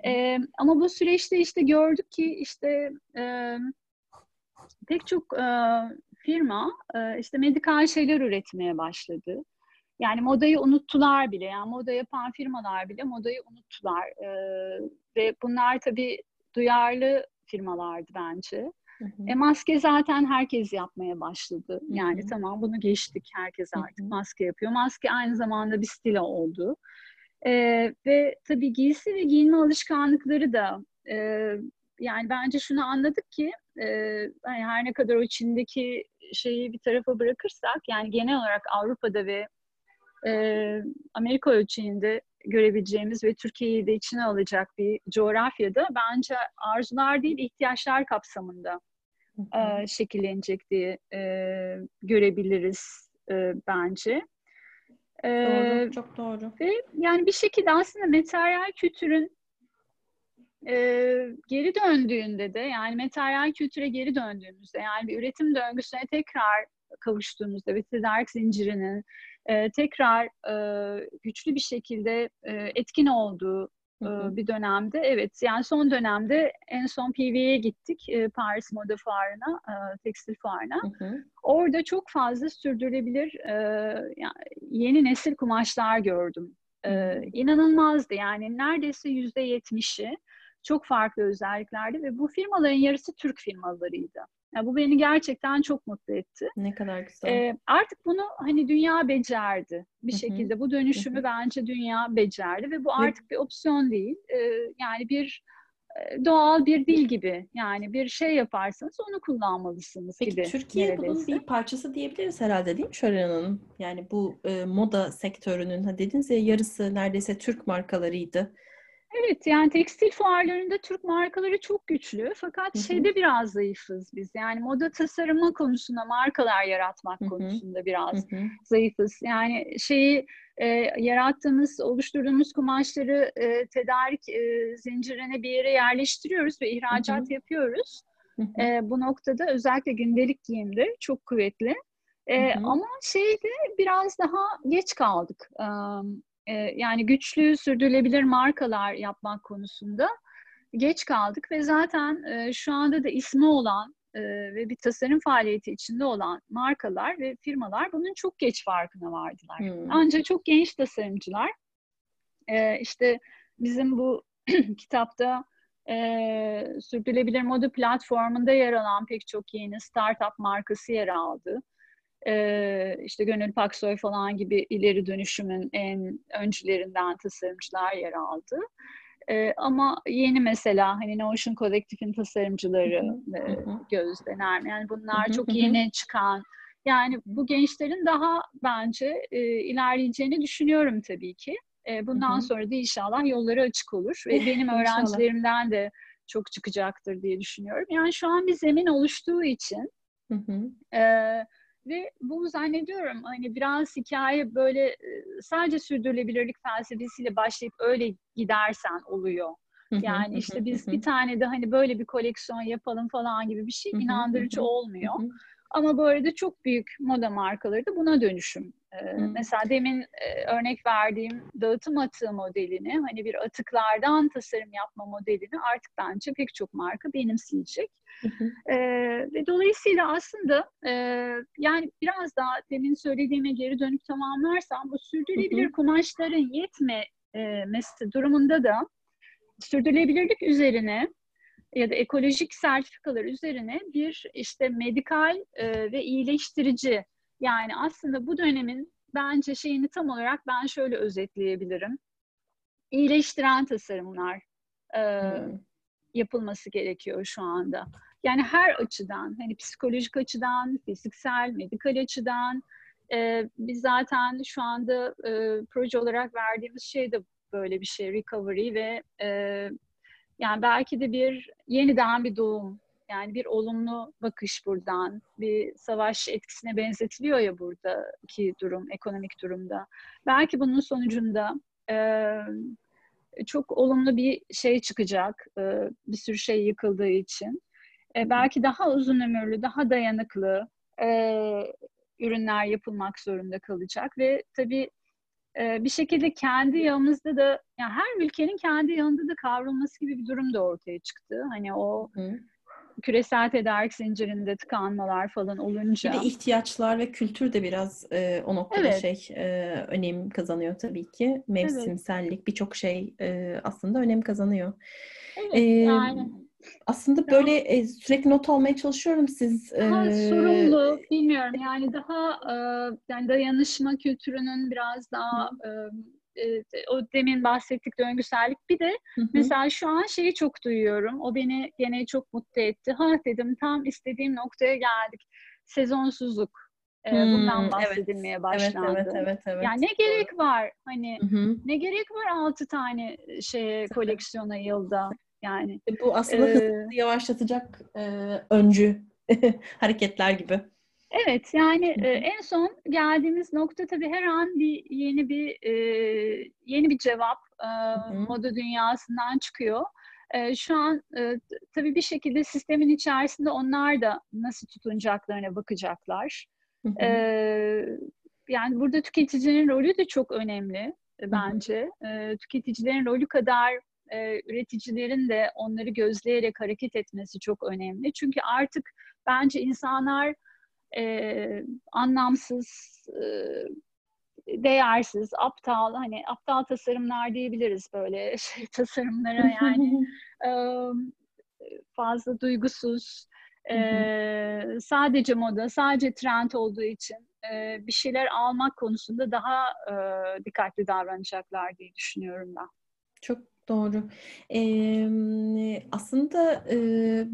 e, ama bu süreçte işte gördük ki işte e, pek çok e, firma e, işte medikal şeyler üretmeye başladı. Yani modayı unuttular bile. Yani moda yapan firmalar bile modayı unuttular. E, ve bunlar tabii duyarlı firmalardı bence. Hı hı. E, maske zaten herkes yapmaya başladı. Yani hı hı. tamam bunu geçtik. Herkes artık hı hı. maske yapıyor. Maske aynı zamanda bir stila oldu. E, ve tabii giysi ve giyinme alışkanlıkları da e, yani bence şunu anladık ki e, hani her ne kadar o Çin'deki şeyi bir tarafa bırakırsak yani genel olarak Avrupa'da ve e, Amerika ölçeğinde görebileceğimiz ve Türkiye'yi de içine alacak bir coğrafyada bence arzular değil ihtiyaçlar kapsamında e, şekillenecek diye e, görebiliriz e, bence. E, doğru, çok doğru. Ve yani bir şekilde aslında materyal kültürün e, geri döndüğünde de yani materyal kültüre geri döndüğümüzde yani bir üretim döngüsüne tekrar kavuştuğumuzda ve tedarik zincirinin e, tekrar e, güçlü bir şekilde e, etkin olduğu e, bir dönemde. Evet yani son dönemde en son PV'ye gittik e, Paris Moda Fuarı'na, e, tekstil fuarına. Hı hı. Orada çok fazla sürdürülebilir e, yani yeni nesil kumaşlar gördüm. E, inanılmazdı yani neredeyse yüzde yetmişi çok farklı özelliklerdi ve bu firmaların yarısı Türk firmalarıydı. Yani bu beni gerçekten çok mutlu etti. Ne kadar güzel. Ee, artık bunu hani dünya becerdi bir Hı-hı. şekilde. Bu dönüşümü Hı-hı. bence dünya becerdi ve bu artık Hı-hı. bir opsiyon değil. Ee, yani bir doğal bir dil gibi. Yani bir şey yaparsanız onu kullanmalısınız Peki, gibi. Türkiye neredeyse. bunun bir parçası diyebiliriz herhalde değil mi Şören Hanım? Yani bu e, moda sektörünün ha dediniz ya yarısı neredeyse Türk markalarıydı. Evet yani tekstil fuarlarında Türk markaları çok güçlü fakat Hı-hı. şeyde biraz zayıfız biz. Yani moda tasarımı konusunda markalar yaratmak Hı-hı. konusunda biraz Hı-hı. zayıfız. Yani şeyi e, yarattığımız, oluşturduğumuz kumaşları e, tedarik e, zincirine bir yere yerleştiriyoruz ve ihracat Hı-hı. yapıyoruz. E, bu noktada özellikle gündelik giyimde çok kuvvetli. E, ama şeyde biraz daha geç kaldık. Um, yani güçlü, sürdürülebilir markalar yapmak konusunda geç kaldık ve zaten şu anda da ismi olan e, ve bir tasarım faaliyeti içinde olan markalar ve firmalar bunun çok geç farkına vardılar. Hmm. Ancak çok genç tasarımcılar e, işte bizim bu *clears throat* kitapta e, sürdürülebilir moda platformunda yer alan pek çok yeni startup markası yer aldı. E, işte Gönül Paksoy falan gibi ileri dönüşümün en öncülerinden tasarımcılar yer aldı. E, ama yeni mesela hani Notion Collective'in tasarımcıları e, Gözde Nermin. Yani bunlar çok yeni çıkan. Yani bu gençlerin daha bence e, ilerleyeceğini düşünüyorum tabii ki. E, bundan sonra da inşallah yolları açık olur. Ve benim *laughs* öğrencilerimden de çok çıkacaktır diye düşünüyorum. Yani şu an bir zemin oluştuğu için hı hı. E, ve bu zannediyorum hani biraz hikaye böyle sadece sürdürülebilirlik felsefesiyle başlayıp öyle gidersen oluyor. Yani işte biz bir tane de hani böyle bir koleksiyon yapalım falan gibi bir şey inandırıcı olmuyor. Ama bu arada çok büyük moda markaları da buna dönüşüm. Ee, mesela demin e, örnek verdiğim dağıtım atığı modelini, hani bir atıklardan tasarım yapma modelini artık bence pek çok marka benimseyecek. Ee, ve dolayısıyla aslında e, yani biraz daha demin söylediğime geri dönüp tamamlarsam bu sürdürülebilir kumaşların yetmemesi durumunda da sürdürülebilirlik üzerine ya da ekolojik sertifikalar üzerine bir işte medikal e, ve iyileştirici yani aslında bu dönemin bence şeyini tam olarak ben şöyle özetleyebilirim. İyileştiren tasarımlar e, hmm. yapılması gerekiyor şu anda. Yani her açıdan, hani psikolojik açıdan, fiziksel, medikal açıdan, e, biz zaten şu anda e, proje olarak verdiğimiz şey de böyle bir şey, recovery ve e, yani belki de bir yeniden bir doğum yani bir olumlu bakış buradan, bir savaş etkisine benzetiliyor ya buradaki durum, ekonomik durumda. Belki bunun sonucunda e, çok olumlu bir şey çıkacak, e, bir sürü şey yıkıldığı için. E, belki daha uzun ömürlü, daha dayanıklı e, ürünler yapılmak zorunda kalacak ve tabii e, bir şekilde kendi yanımızda da, yani her ülkenin kendi yanında da kavrulması gibi bir durum da ortaya çıktı. Hani o Hı küresel tedarik zincirinde tıkanmalar falan olunca. Bir de ihtiyaçlar ve kültür de biraz e, o noktada evet. şey e, önem kazanıyor tabii ki. Mevsimsellik evet. birçok şey e, aslında önem kazanıyor. Evet, ee, yani. Aslında böyle e, sürekli not almaya çalışıyorum siz. E... sorumlu, bilmiyorum yani daha e, yani dayanışma kültürünün biraz daha e, e, o demin bahsettik döngüsellik. Bir de hı hı. mesela şu an şeyi çok duyuyorum. O beni gene çok mutlu etti. Ha dedim tam istediğim noktaya geldik. Sezonsuzluk. Hmm, bundan bahsedilmeye evet, başlandı. Evet, evet, evet, evet. Yani ne gerek var? Hani hı hı. ne gerek var altı tane şeye koleksiyona yılda? Yani e, bu aslında e, yavaşlatacak e, öncü *laughs* hareketler gibi. Evet yani e, en son geldiğimiz nokta tabii her an bir yeni bir e, yeni bir cevap e, moda dünyasından çıkıyor. E, şu an e, tabii bir şekilde sistemin içerisinde onlar da nasıl tutunacaklarına bakacaklar. E, yani burada tüketicinin rolü de çok önemli bence. E, tüketicilerin rolü kadar e, üreticilerin de onları gözleyerek hareket etmesi çok önemli. Çünkü artık bence insanlar e, anlamsız, e, değersiz, aptal, hani aptal tasarımlar diyebiliriz böyle *laughs* şey tasarımlara yani *laughs* e, fazla duygusuz, e, sadece moda, sadece trend olduğu için e, bir şeyler almak konusunda daha e, dikkatli davranacaklar diye düşünüyorum ben. Çok Doğru. Ee, aslında e,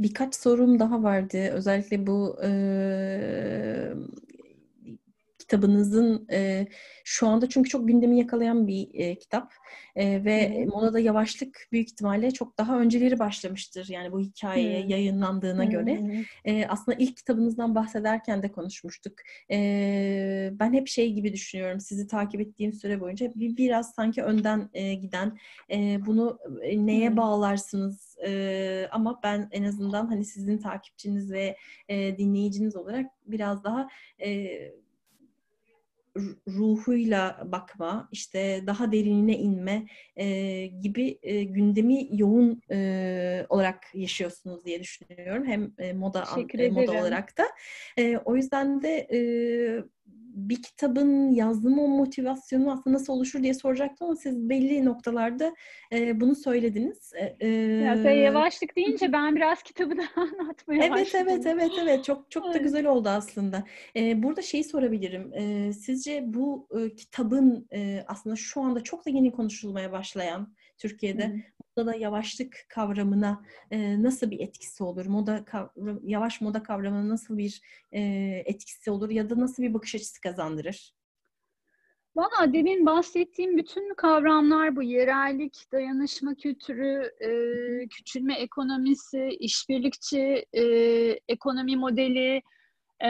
birkaç sorum daha vardı. Özellikle bu e, kitabınızın e, şu anda çünkü çok gündemi yakalayan bir e, kitap e, ve Hı-hı. modada yavaşlık büyük ihtimalle çok daha önceleri başlamıştır yani bu hikaye Hı-hı. yayınlandığına Hı-hı. göre. E, aslında ilk kitabınızdan bahsederken de konuşmuştuk. E, ben hep şey gibi düşünüyorum sizi takip ettiğim süre boyunca bir, biraz sanki önden e, giden e, bunu neye Hı-hı. bağlarsınız e, ama ben en azından hani sizin takipçiniz ve e, dinleyiciniz olarak biraz daha e, ruhuyla bakma, işte daha derinine inme e, gibi e, gündemi yoğun e, olarak yaşıyorsunuz diye düşünüyorum. Hem e, moda e, moda olarak da. E, o yüzden de e, bir kitabın yazma motivasyonu aslında nasıl oluşur diye soracaktım ama siz belli noktalarda e, bunu söylediniz. E, ya sen yavaşlık deyince ben biraz kitabı da *laughs* anlatmaya evet, başladım. Evet evet evet çok çok da güzel oldu aslında. E, burada şeyi sorabilirim. E, sizce bu e, kitabın e, aslında şu anda çok da yeni konuşulmaya başlayan Türkiye'de Hı-hı modada yavaşlık kavramına e, nasıl bir etkisi olur? Moda kavram, yavaş moda kavramına nasıl bir e, etkisi olur ya da nasıl bir bakış açısı kazandırır? Valla demin bahsettiğim bütün kavramlar bu yerellik, dayanışma kültürü, e, küçülme ekonomisi, işbirlikçi e, ekonomi modeli, e,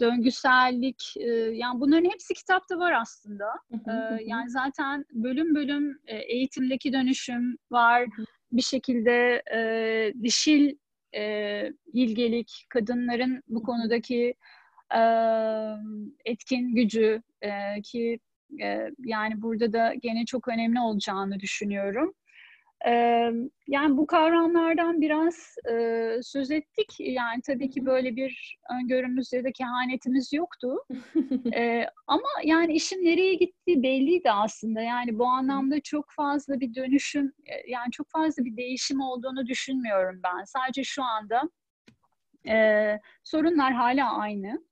döngüsellik e, yani bunların hepsi kitapta var aslında. E, yani zaten bölüm bölüm e, eğitimdeki dönüşüm var. Bir şekilde e, dişil e, bilgelik, kadınların bu konudaki e, etkin gücü e, ki e, yani burada da gene çok önemli olacağını düşünüyorum yani bu kavramlardan biraz e, söz ettik. Yani tabii ki böyle bir öngörümüz ya da kehanetimiz yoktu. *laughs* e, ama yani işin nereye gittiği belliydi aslında. Yani bu anlamda çok fazla bir dönüşüm, yani çok fazla bir değişim olduğunu düşünmüyorum ben. Sadece şu anda e, sorunlar hala aynı.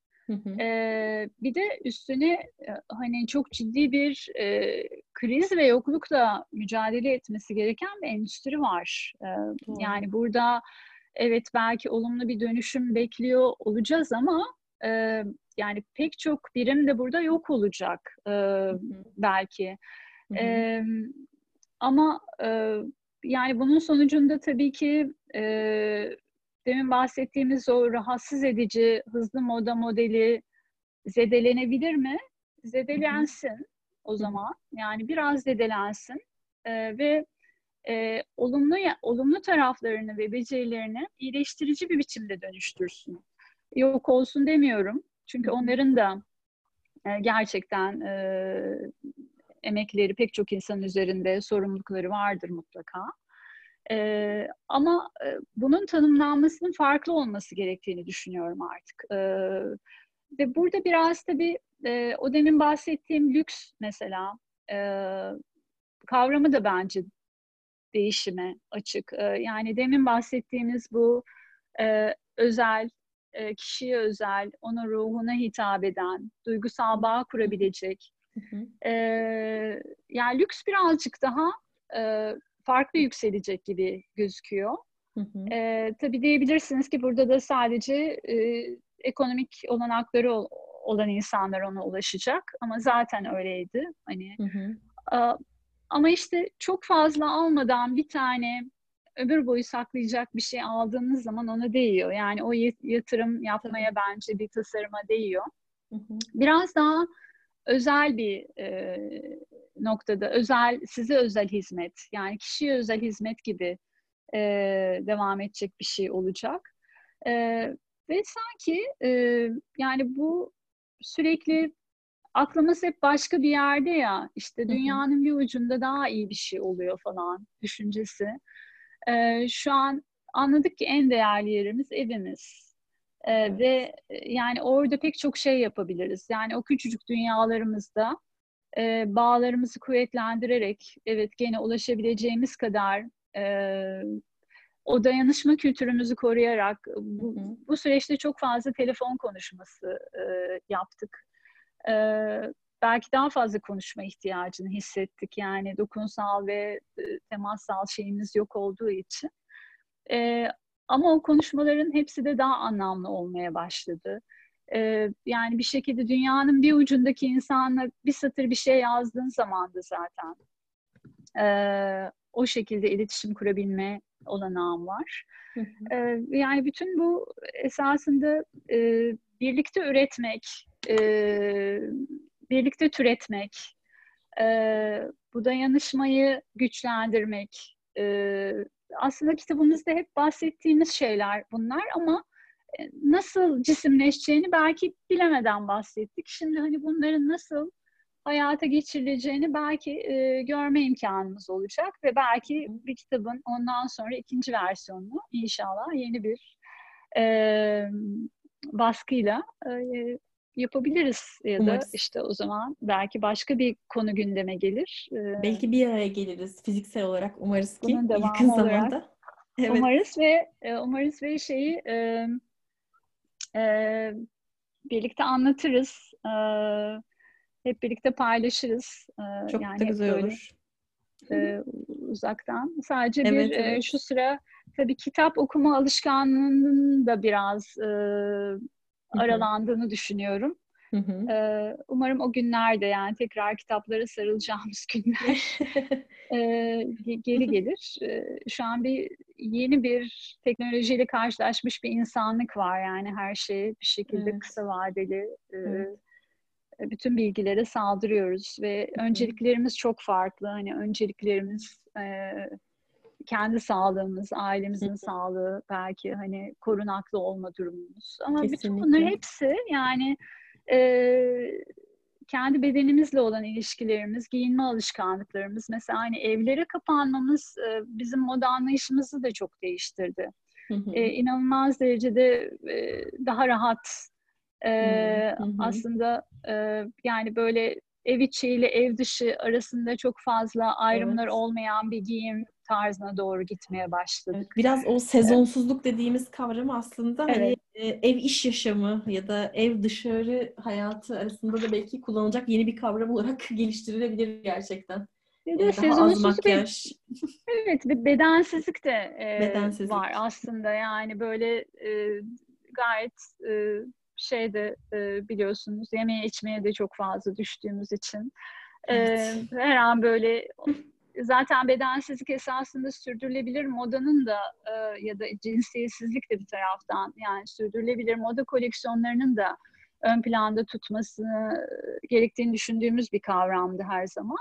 Ee, bir de üstüne hani çok ciddi bir e, kriz ve yoklukla mücadele etmesi gereken bir endüstri var. Ee, yani burada evet belki olumlu bir dönüşüm bekliyor olacağız ama e, yani pek çok birim de burada yok olacak e, belki. E, ama e, yani bunun sonucunda tabii ki e, demin bahsettiğimiz o rahatsız edici hızlı moda modeli zedelenebilir mi? Zedelensin o zaman. Yani biraz zedelensin ee, ve e, olumlu olumlu taraflarını ve becerilerini iyileştirici bir biçimde dönüştürsün. Yok olsun demiyorum. Çünkü onların da e, gerçekten e, emekleri pek çok insan üzerinde sorumlulukları vardır mutlaka. E, ama e, bunun tanımlanmasının farklı olması gerektiğini düşünüyorum artık. E, ve burada biraz tabii e, o demin bahsettiğim lüks mesela e, kavramı da bence değişime açık. E, yani demin bahsettiğimiz bu e, özel, e, kişiye özel, onun ruhuna hitap eden, duygusal bağ kurabilecek. E, yani lüks birazcık daha e, farklı yükselecek gibi gözüküyor. Hı hı. E, tabii diyebilirsiniz ki burada da sadece e, ekonomik olanakları olan insanlar ona ulaşacak ama zaten öyleydi. Hani hı hı. E, ama işte çok fazla almadan bir tane ömür boyu saklayacak bir şey aldığınız zaman ona değiyor. Yani o yatırım yapmaya Tabii. bence bir tasarıma değiyor. Hı hı. Biraz daha özel bir e, noktada özel size özel hizmet yani kişiye özel hizmet gibi e, devam edecek bir şey olacak e, ve sanki e, yani bu sürekli aklımız hep başka bir yerde ya işte dünyanın bir ucunda daha iyi bir şey oluyor falan düşüncesi e, şu an anladık ki en değerli yerimiz evimiz ee, evet. Ve yani orada pek çok şey yapabiliriz. Yani o küçücük dünyalarımızda e, bağlarımızı kuvvetlendirerek, evet gene ulaşabileceğimiz kadar e, o dayanışma kültürümüzü koruyarak bu, bu süreçte çok fazla telefon konuşması e, yaptık. E, belki daha fazla konuşma ihtiyacını hissettik. Yani dokunsal ve e, temassal şeyimiz yok olduğu için. E, ama o konuşmaların hepsi de daha anlamlı olmaya başladı. Ee, yani bir şekilde dünyanın bir ucundaki insanla bir satır bir şey yazdığın zaman da zaten e, o şekilde iletişim kurabilme olanağım var. Ee, yani bütün bu esasında e, birlikte üretmek, e, birlikte türetmek, e, bu dayanışmayı güçlendirmek, e, aslında kitabımızda hep bahsettiğimiz şeyler bunlar ama nasıl cisimleşeceğini belki bilemeden bahsettik. Şimdi hani bunların nasıl hayata geçirileceğini belki e, görme imkanımız olacak ve belki bir kitabın ondan sonra ikinci versiyonunu inşallah yeni bir e, baskıyla e, yapabiliriz ya da Umarız. işte o zaman belki başka bir konu gündeme gelir. E, belki bir araya geliriz fiziksel olarak umarız ki yakın zamanda. Evet. Umarız ve e, umarız ve şeyi e, e, birlikte anlatırız. E, hep birlikte paylaşırız. Ee, Çok yani da güzel böyle, olur. E, uzaktan. Sadece evet, bir evet. E, şu sıra tabii kitap okuma alışkanlığının da biraz e, aralandığını düşünüyorum. Hı hı. Ee, umarım o günlerde yani tekrar kitaplara sarılacağımız *laughs* günler *laughs* e, geri gelir. E, şu an bir yeni bir teknolojiyle karşılaşmış bir insanlık var yani her şey bir şekilde evet. kısa vadeli e, evet bütün bilgilere saldırıyoruz ve önceliklerimiz çok farklı. Hani önceliklerimiz e, kendi sağlığımız, ailemizin sağlığı, belki hani korunaklı olma durumumuz. Ama Kesinlikle. bütün bunlar hepsi yani e, kendi bedenimizle olan ilişkilerimiz, giyinme alışkanlıklarımız, mesela hani evlere kapanmamız e, bizim moda anlayışımızı da çok değiştirdi. Hı hı. E, inanılmaz derecede e, daha rahat hı hı. Aslında e, yani böyle ev içi ile ev dışı arasında çok fazla ayrımlar evet. olmayan bir giyim tarzına doğru gitmeye başladık. Biraz o sezonsuzluk dediğimiz kavram aslında hani, evet. hani ev iş yaşamı ya da ev dışarı hayatı arasında da belki kullanılacak yeni bir kavram olarak *laughs* geliştirilebilir gerçekten. Ya da sezonsuzluk *laughs* evet bir bedensizlik de e, bedensizlik. var aslında yani böyle e, gayet e, şeyde e, biliyorsunuz yemeğe içmeye de çok fazla düştüğümüz için evet. e, her an böyle *laughs* zaten bedensizlik esasında sürdürülebilir modanın da e, ya da cinsiyetsizlik de bir taraftan yani sürdürülebilir moda koleksiyonlarının da ön planda tutmasını gerektiğini düşündüğümüz bir kavramdı her zaman.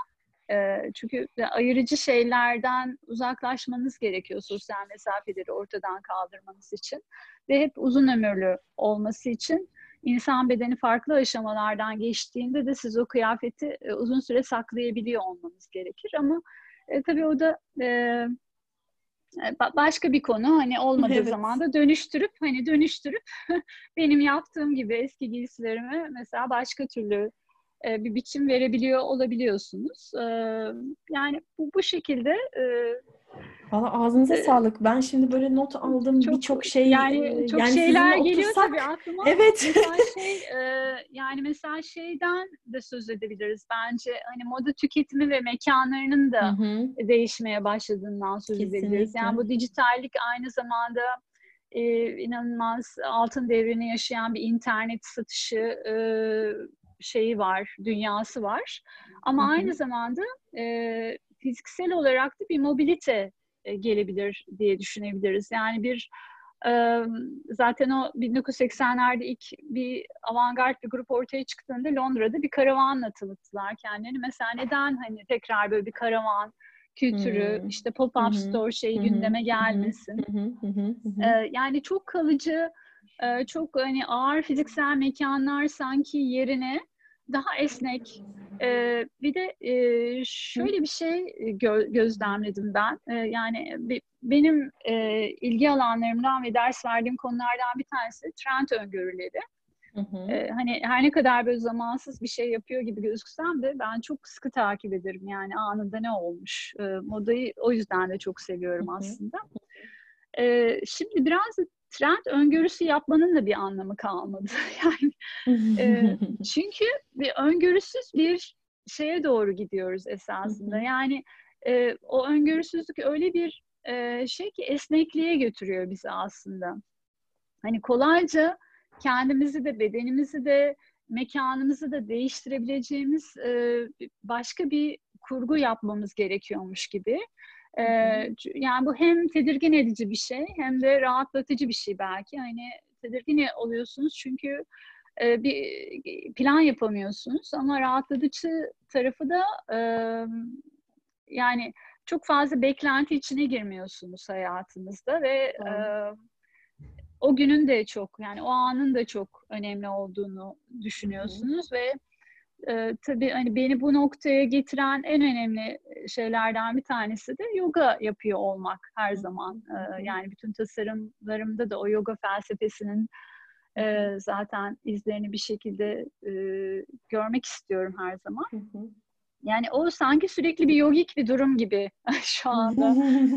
E, çünkü ayırıcı şeylerden uzaklaşmanız gerekiyor sosyal mesafeleri ortadan kaldırmanız için. Ve hep uzun ömürlü olması için insan bedeni farklı aşamalardan geçtiğinde de siz o kıyafeti e, uzun süre saklayabiliyor olmanız gerekir. Ama e, tabii o da e, e başka bir konu hani olmadığı evet. zaman da dönüştürüp hani dönüştürüp *laughs* benim yaptığım gibi eski giysilerimi mesela başka türlü e, bir biçim verebiliyor olabiliyorsunuz. E, yani bu, bu şekilde e, Valla ağzınıza ee, sağlık. Ben şimdi böyle not aldım birçok şey. Yani çok yani şeyler geliyor otursak, tabii aklıma. Evet. Mesela *laughs* şey, e, yani mesela şeyden de söz edebiliriz bence. Hani moda tüketimi ve mekanlarının da Hı-hı. değişmeye başladığından söz Kesinlikle. edebiliriz. Yani bu dijitallik aynı zamanda e, inanılmaz altın devrini yaşayan bir internet satışı e, şeyi var, dünyası var. Ama Hı-hı. aynı zamanda e, fiziksel olarak da bir mobilite e, gelebilir diye düşünebiliriz. Yani bir e, zaten o 1980'lerde ilk bir avantgard bir grup ortaya çıktığında Londra'da bir karavanla tanıttılar kendilerini. Mesela neden hani tekrar böyle bir karavan kültürü, hmm. işte pop-up hmm. store şeyi hmm. gündeme gelmesin. Hmm. Ee, yani çok kalıcı, çok hani ağır fiziksel mekanlar sanki yerine daha esnek. E, bir de e, şöyle bir şey gö- gözlemledim ben. E, yani be- benim e, ilgi alanlarımdan ve ders verdiğim konulardan bir tanesi trend öngörüleri. Hı hı. Ee, hani her ne kadar böyle zamansız bir şey yapıyor gibi gözüksem de ben çok sıkı takip ederim yani anında ne olmuş. Ee, modayı o yüzden de çok seviyorum aslında. Ee, şimdi biraz trend öngörüsü yapmanın da bir anlamı kalmadı. *laughs* yani *laughs* e, çünkü bir öngörüsüz bir şeye doğru gidiyoruz esasında. yani e, o öngörüsüzlük öyle bir e, şey ki esnekliğe götürüyor bizi aslında. Hani kolayca kendimizi de bedenimizi de mekanımızı da değiştirebileceğimiz e, başka bir kurgu yapmamız gerekiyormuş gibi. Ee, yani bu hem tedirgin edici bir şey hem de rahatlatıcı bir şey belki. Hani tedirgin oluyorsunuz çünkü e, bir plan yapamıyorsunuz ama rahatlatıcı tarafı da e, yani çok fazla beklenti içine girmiyorsunuz hayatınızda ve e, o günün de çok yani o anın da çok önemli olduğunu düşünüyorsunuz ve e, tabii hani beni bu noktaya getiren en önemli şeylerden bir tanesi de yoga yapıyor olmak her zaman. E, yani bütün tasarımlarımda da o yoga felsefesinin e, zaten izlerini bir şekilde e, görmek istiyorum her zaman. Yani o sanki sürekli bir yogik bir durum gibi *laughs* şu anda.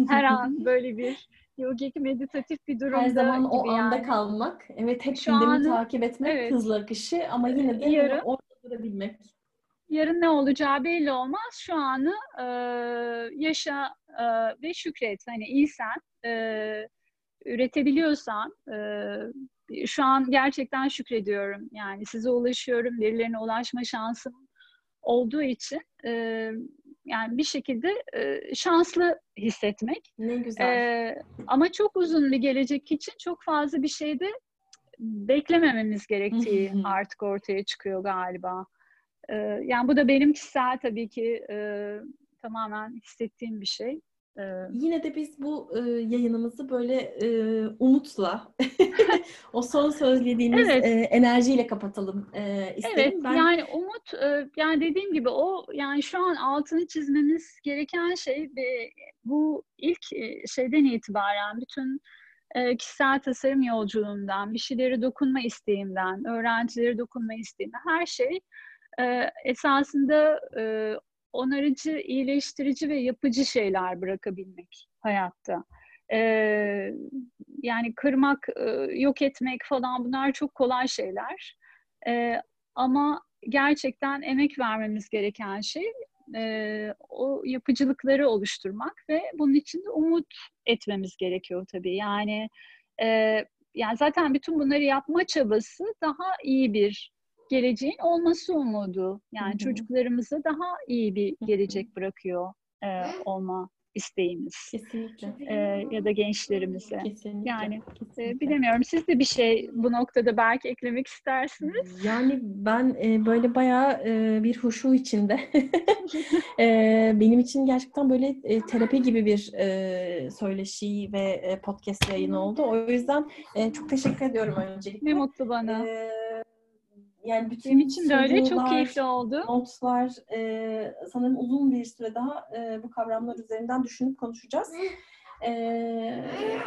Her an *laughs* böyle bir yogik meditatif bir durumda Her zaman o gibi anda yani. kalmak. Evet hep Şu gündemi anı- takip etmek, evet. hızlı akışı ama yine de Yarın- hani orada durabilmek. Yarın ne olacağı belli olmaz. Şu anı e, yaşa e, ve şükret. Hani iyisen, e, üretebiliyorsan, e, şu an gerçekten şükrediyorum. Yani size ulaşıyorum, birilerine ulaşma şansım olduğu için e, yani bir şekilde e, şanslı hissetmek. Ne güzel. Ee, ama çok uzun bir gelecek için çok fazla bir şey de beklemememiz gerektiği artık ortaya çıkıyor galiba. Ee, yani bu da benim kişisel tabii ki e, tamamen hissettiğim bir şey. Ee, Yine de biz bu e, yayınımızı böyle e, umutla *laughs* o son söylediğiniz Evet. e, enerjiyle kapatalım e, isterim. Evet, ben yani umut, e, yani dediğim gibi o, yani şu an altını çizmemiz gereken şey bu ilk e, şeyden itibaren bütün e, kişisel tasarım yolculuğundan, bir şeylere dokunma isteğimden, öğrencilere dokunma isteğimden her şey esasında onarıcı, iyileştirici ve yapıcı şeyler bırakabilmek hayatta. Yani kırmak, yok etmek falan bunlar çok kolay şeyler. Ama gerçekten emek vermemiz gereken şey e, o yapıcılıkları oluşturmak ve bunun için de umut etmemiz gerekiyor tabii. Yani e, yani zaten bütün bunları yapma çabası daha iyi bir geleceğin olması umudu. Yani Hı hı. çocuklarımıza daha iyi bir gelecek bırakıyor e, olma isteğimiz. kesinlikle. E, ya da gençlerimize. Kesinlikle. Yani kesinlikle. e, bilemiyorum. Siz de bir şey bu noktada belki eklemek istersiniz. Yani ben e, böyle bayağı e, bir huşu içinde. *laughs* E, benim için gerçekten böyle e, terapi gibi bir e, söyleşi ve e, podcast yayını oldu. O yüzden e, çok teşekkür ediyorum öncelikle. Ne mutlu bana. E, yani bütün Benim için de öyle. Çok keyifli oldu. notlar e, sanırım uzun bir süre daha e, bu kavramlar üzerinden düşünüp konuşacağız. *laughs* E,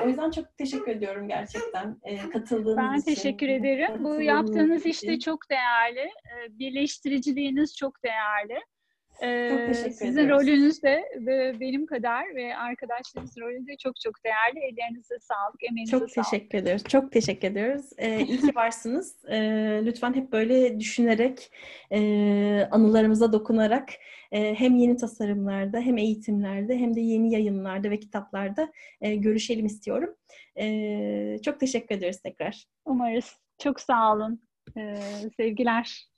o yüzden çok teşekkür ediyorum gerçekten e, katıldığınız Ben için. teşekkür ederim. Bu yaptığınız için. işte çok değerli. Ee, Birleştiriciliğiniz çok değerli. Çok teşekkür Sizin ediyoruz. rolünüz de benim kadar ve arkadaşlarınız rolü de çok çok değerli. Ellerinize sağlık, emeğinize Çok sağlık. teşekkür ediyoruz. Çok teşekkür ediyoruz. Ee, iyi ki varsınız. Ee, lütfen hep böyle düşünerek, e, anılarımıza dokunarak e, hem yeni tasarımlarda, hem eğitimlerde, hem de yeni yayınlarda ve kitaplarda e, görüşelim istiyorum. E, çok teşekkür ediyoruz tekrar. Umarız. Çok sağ olun. Ee, sevgiler.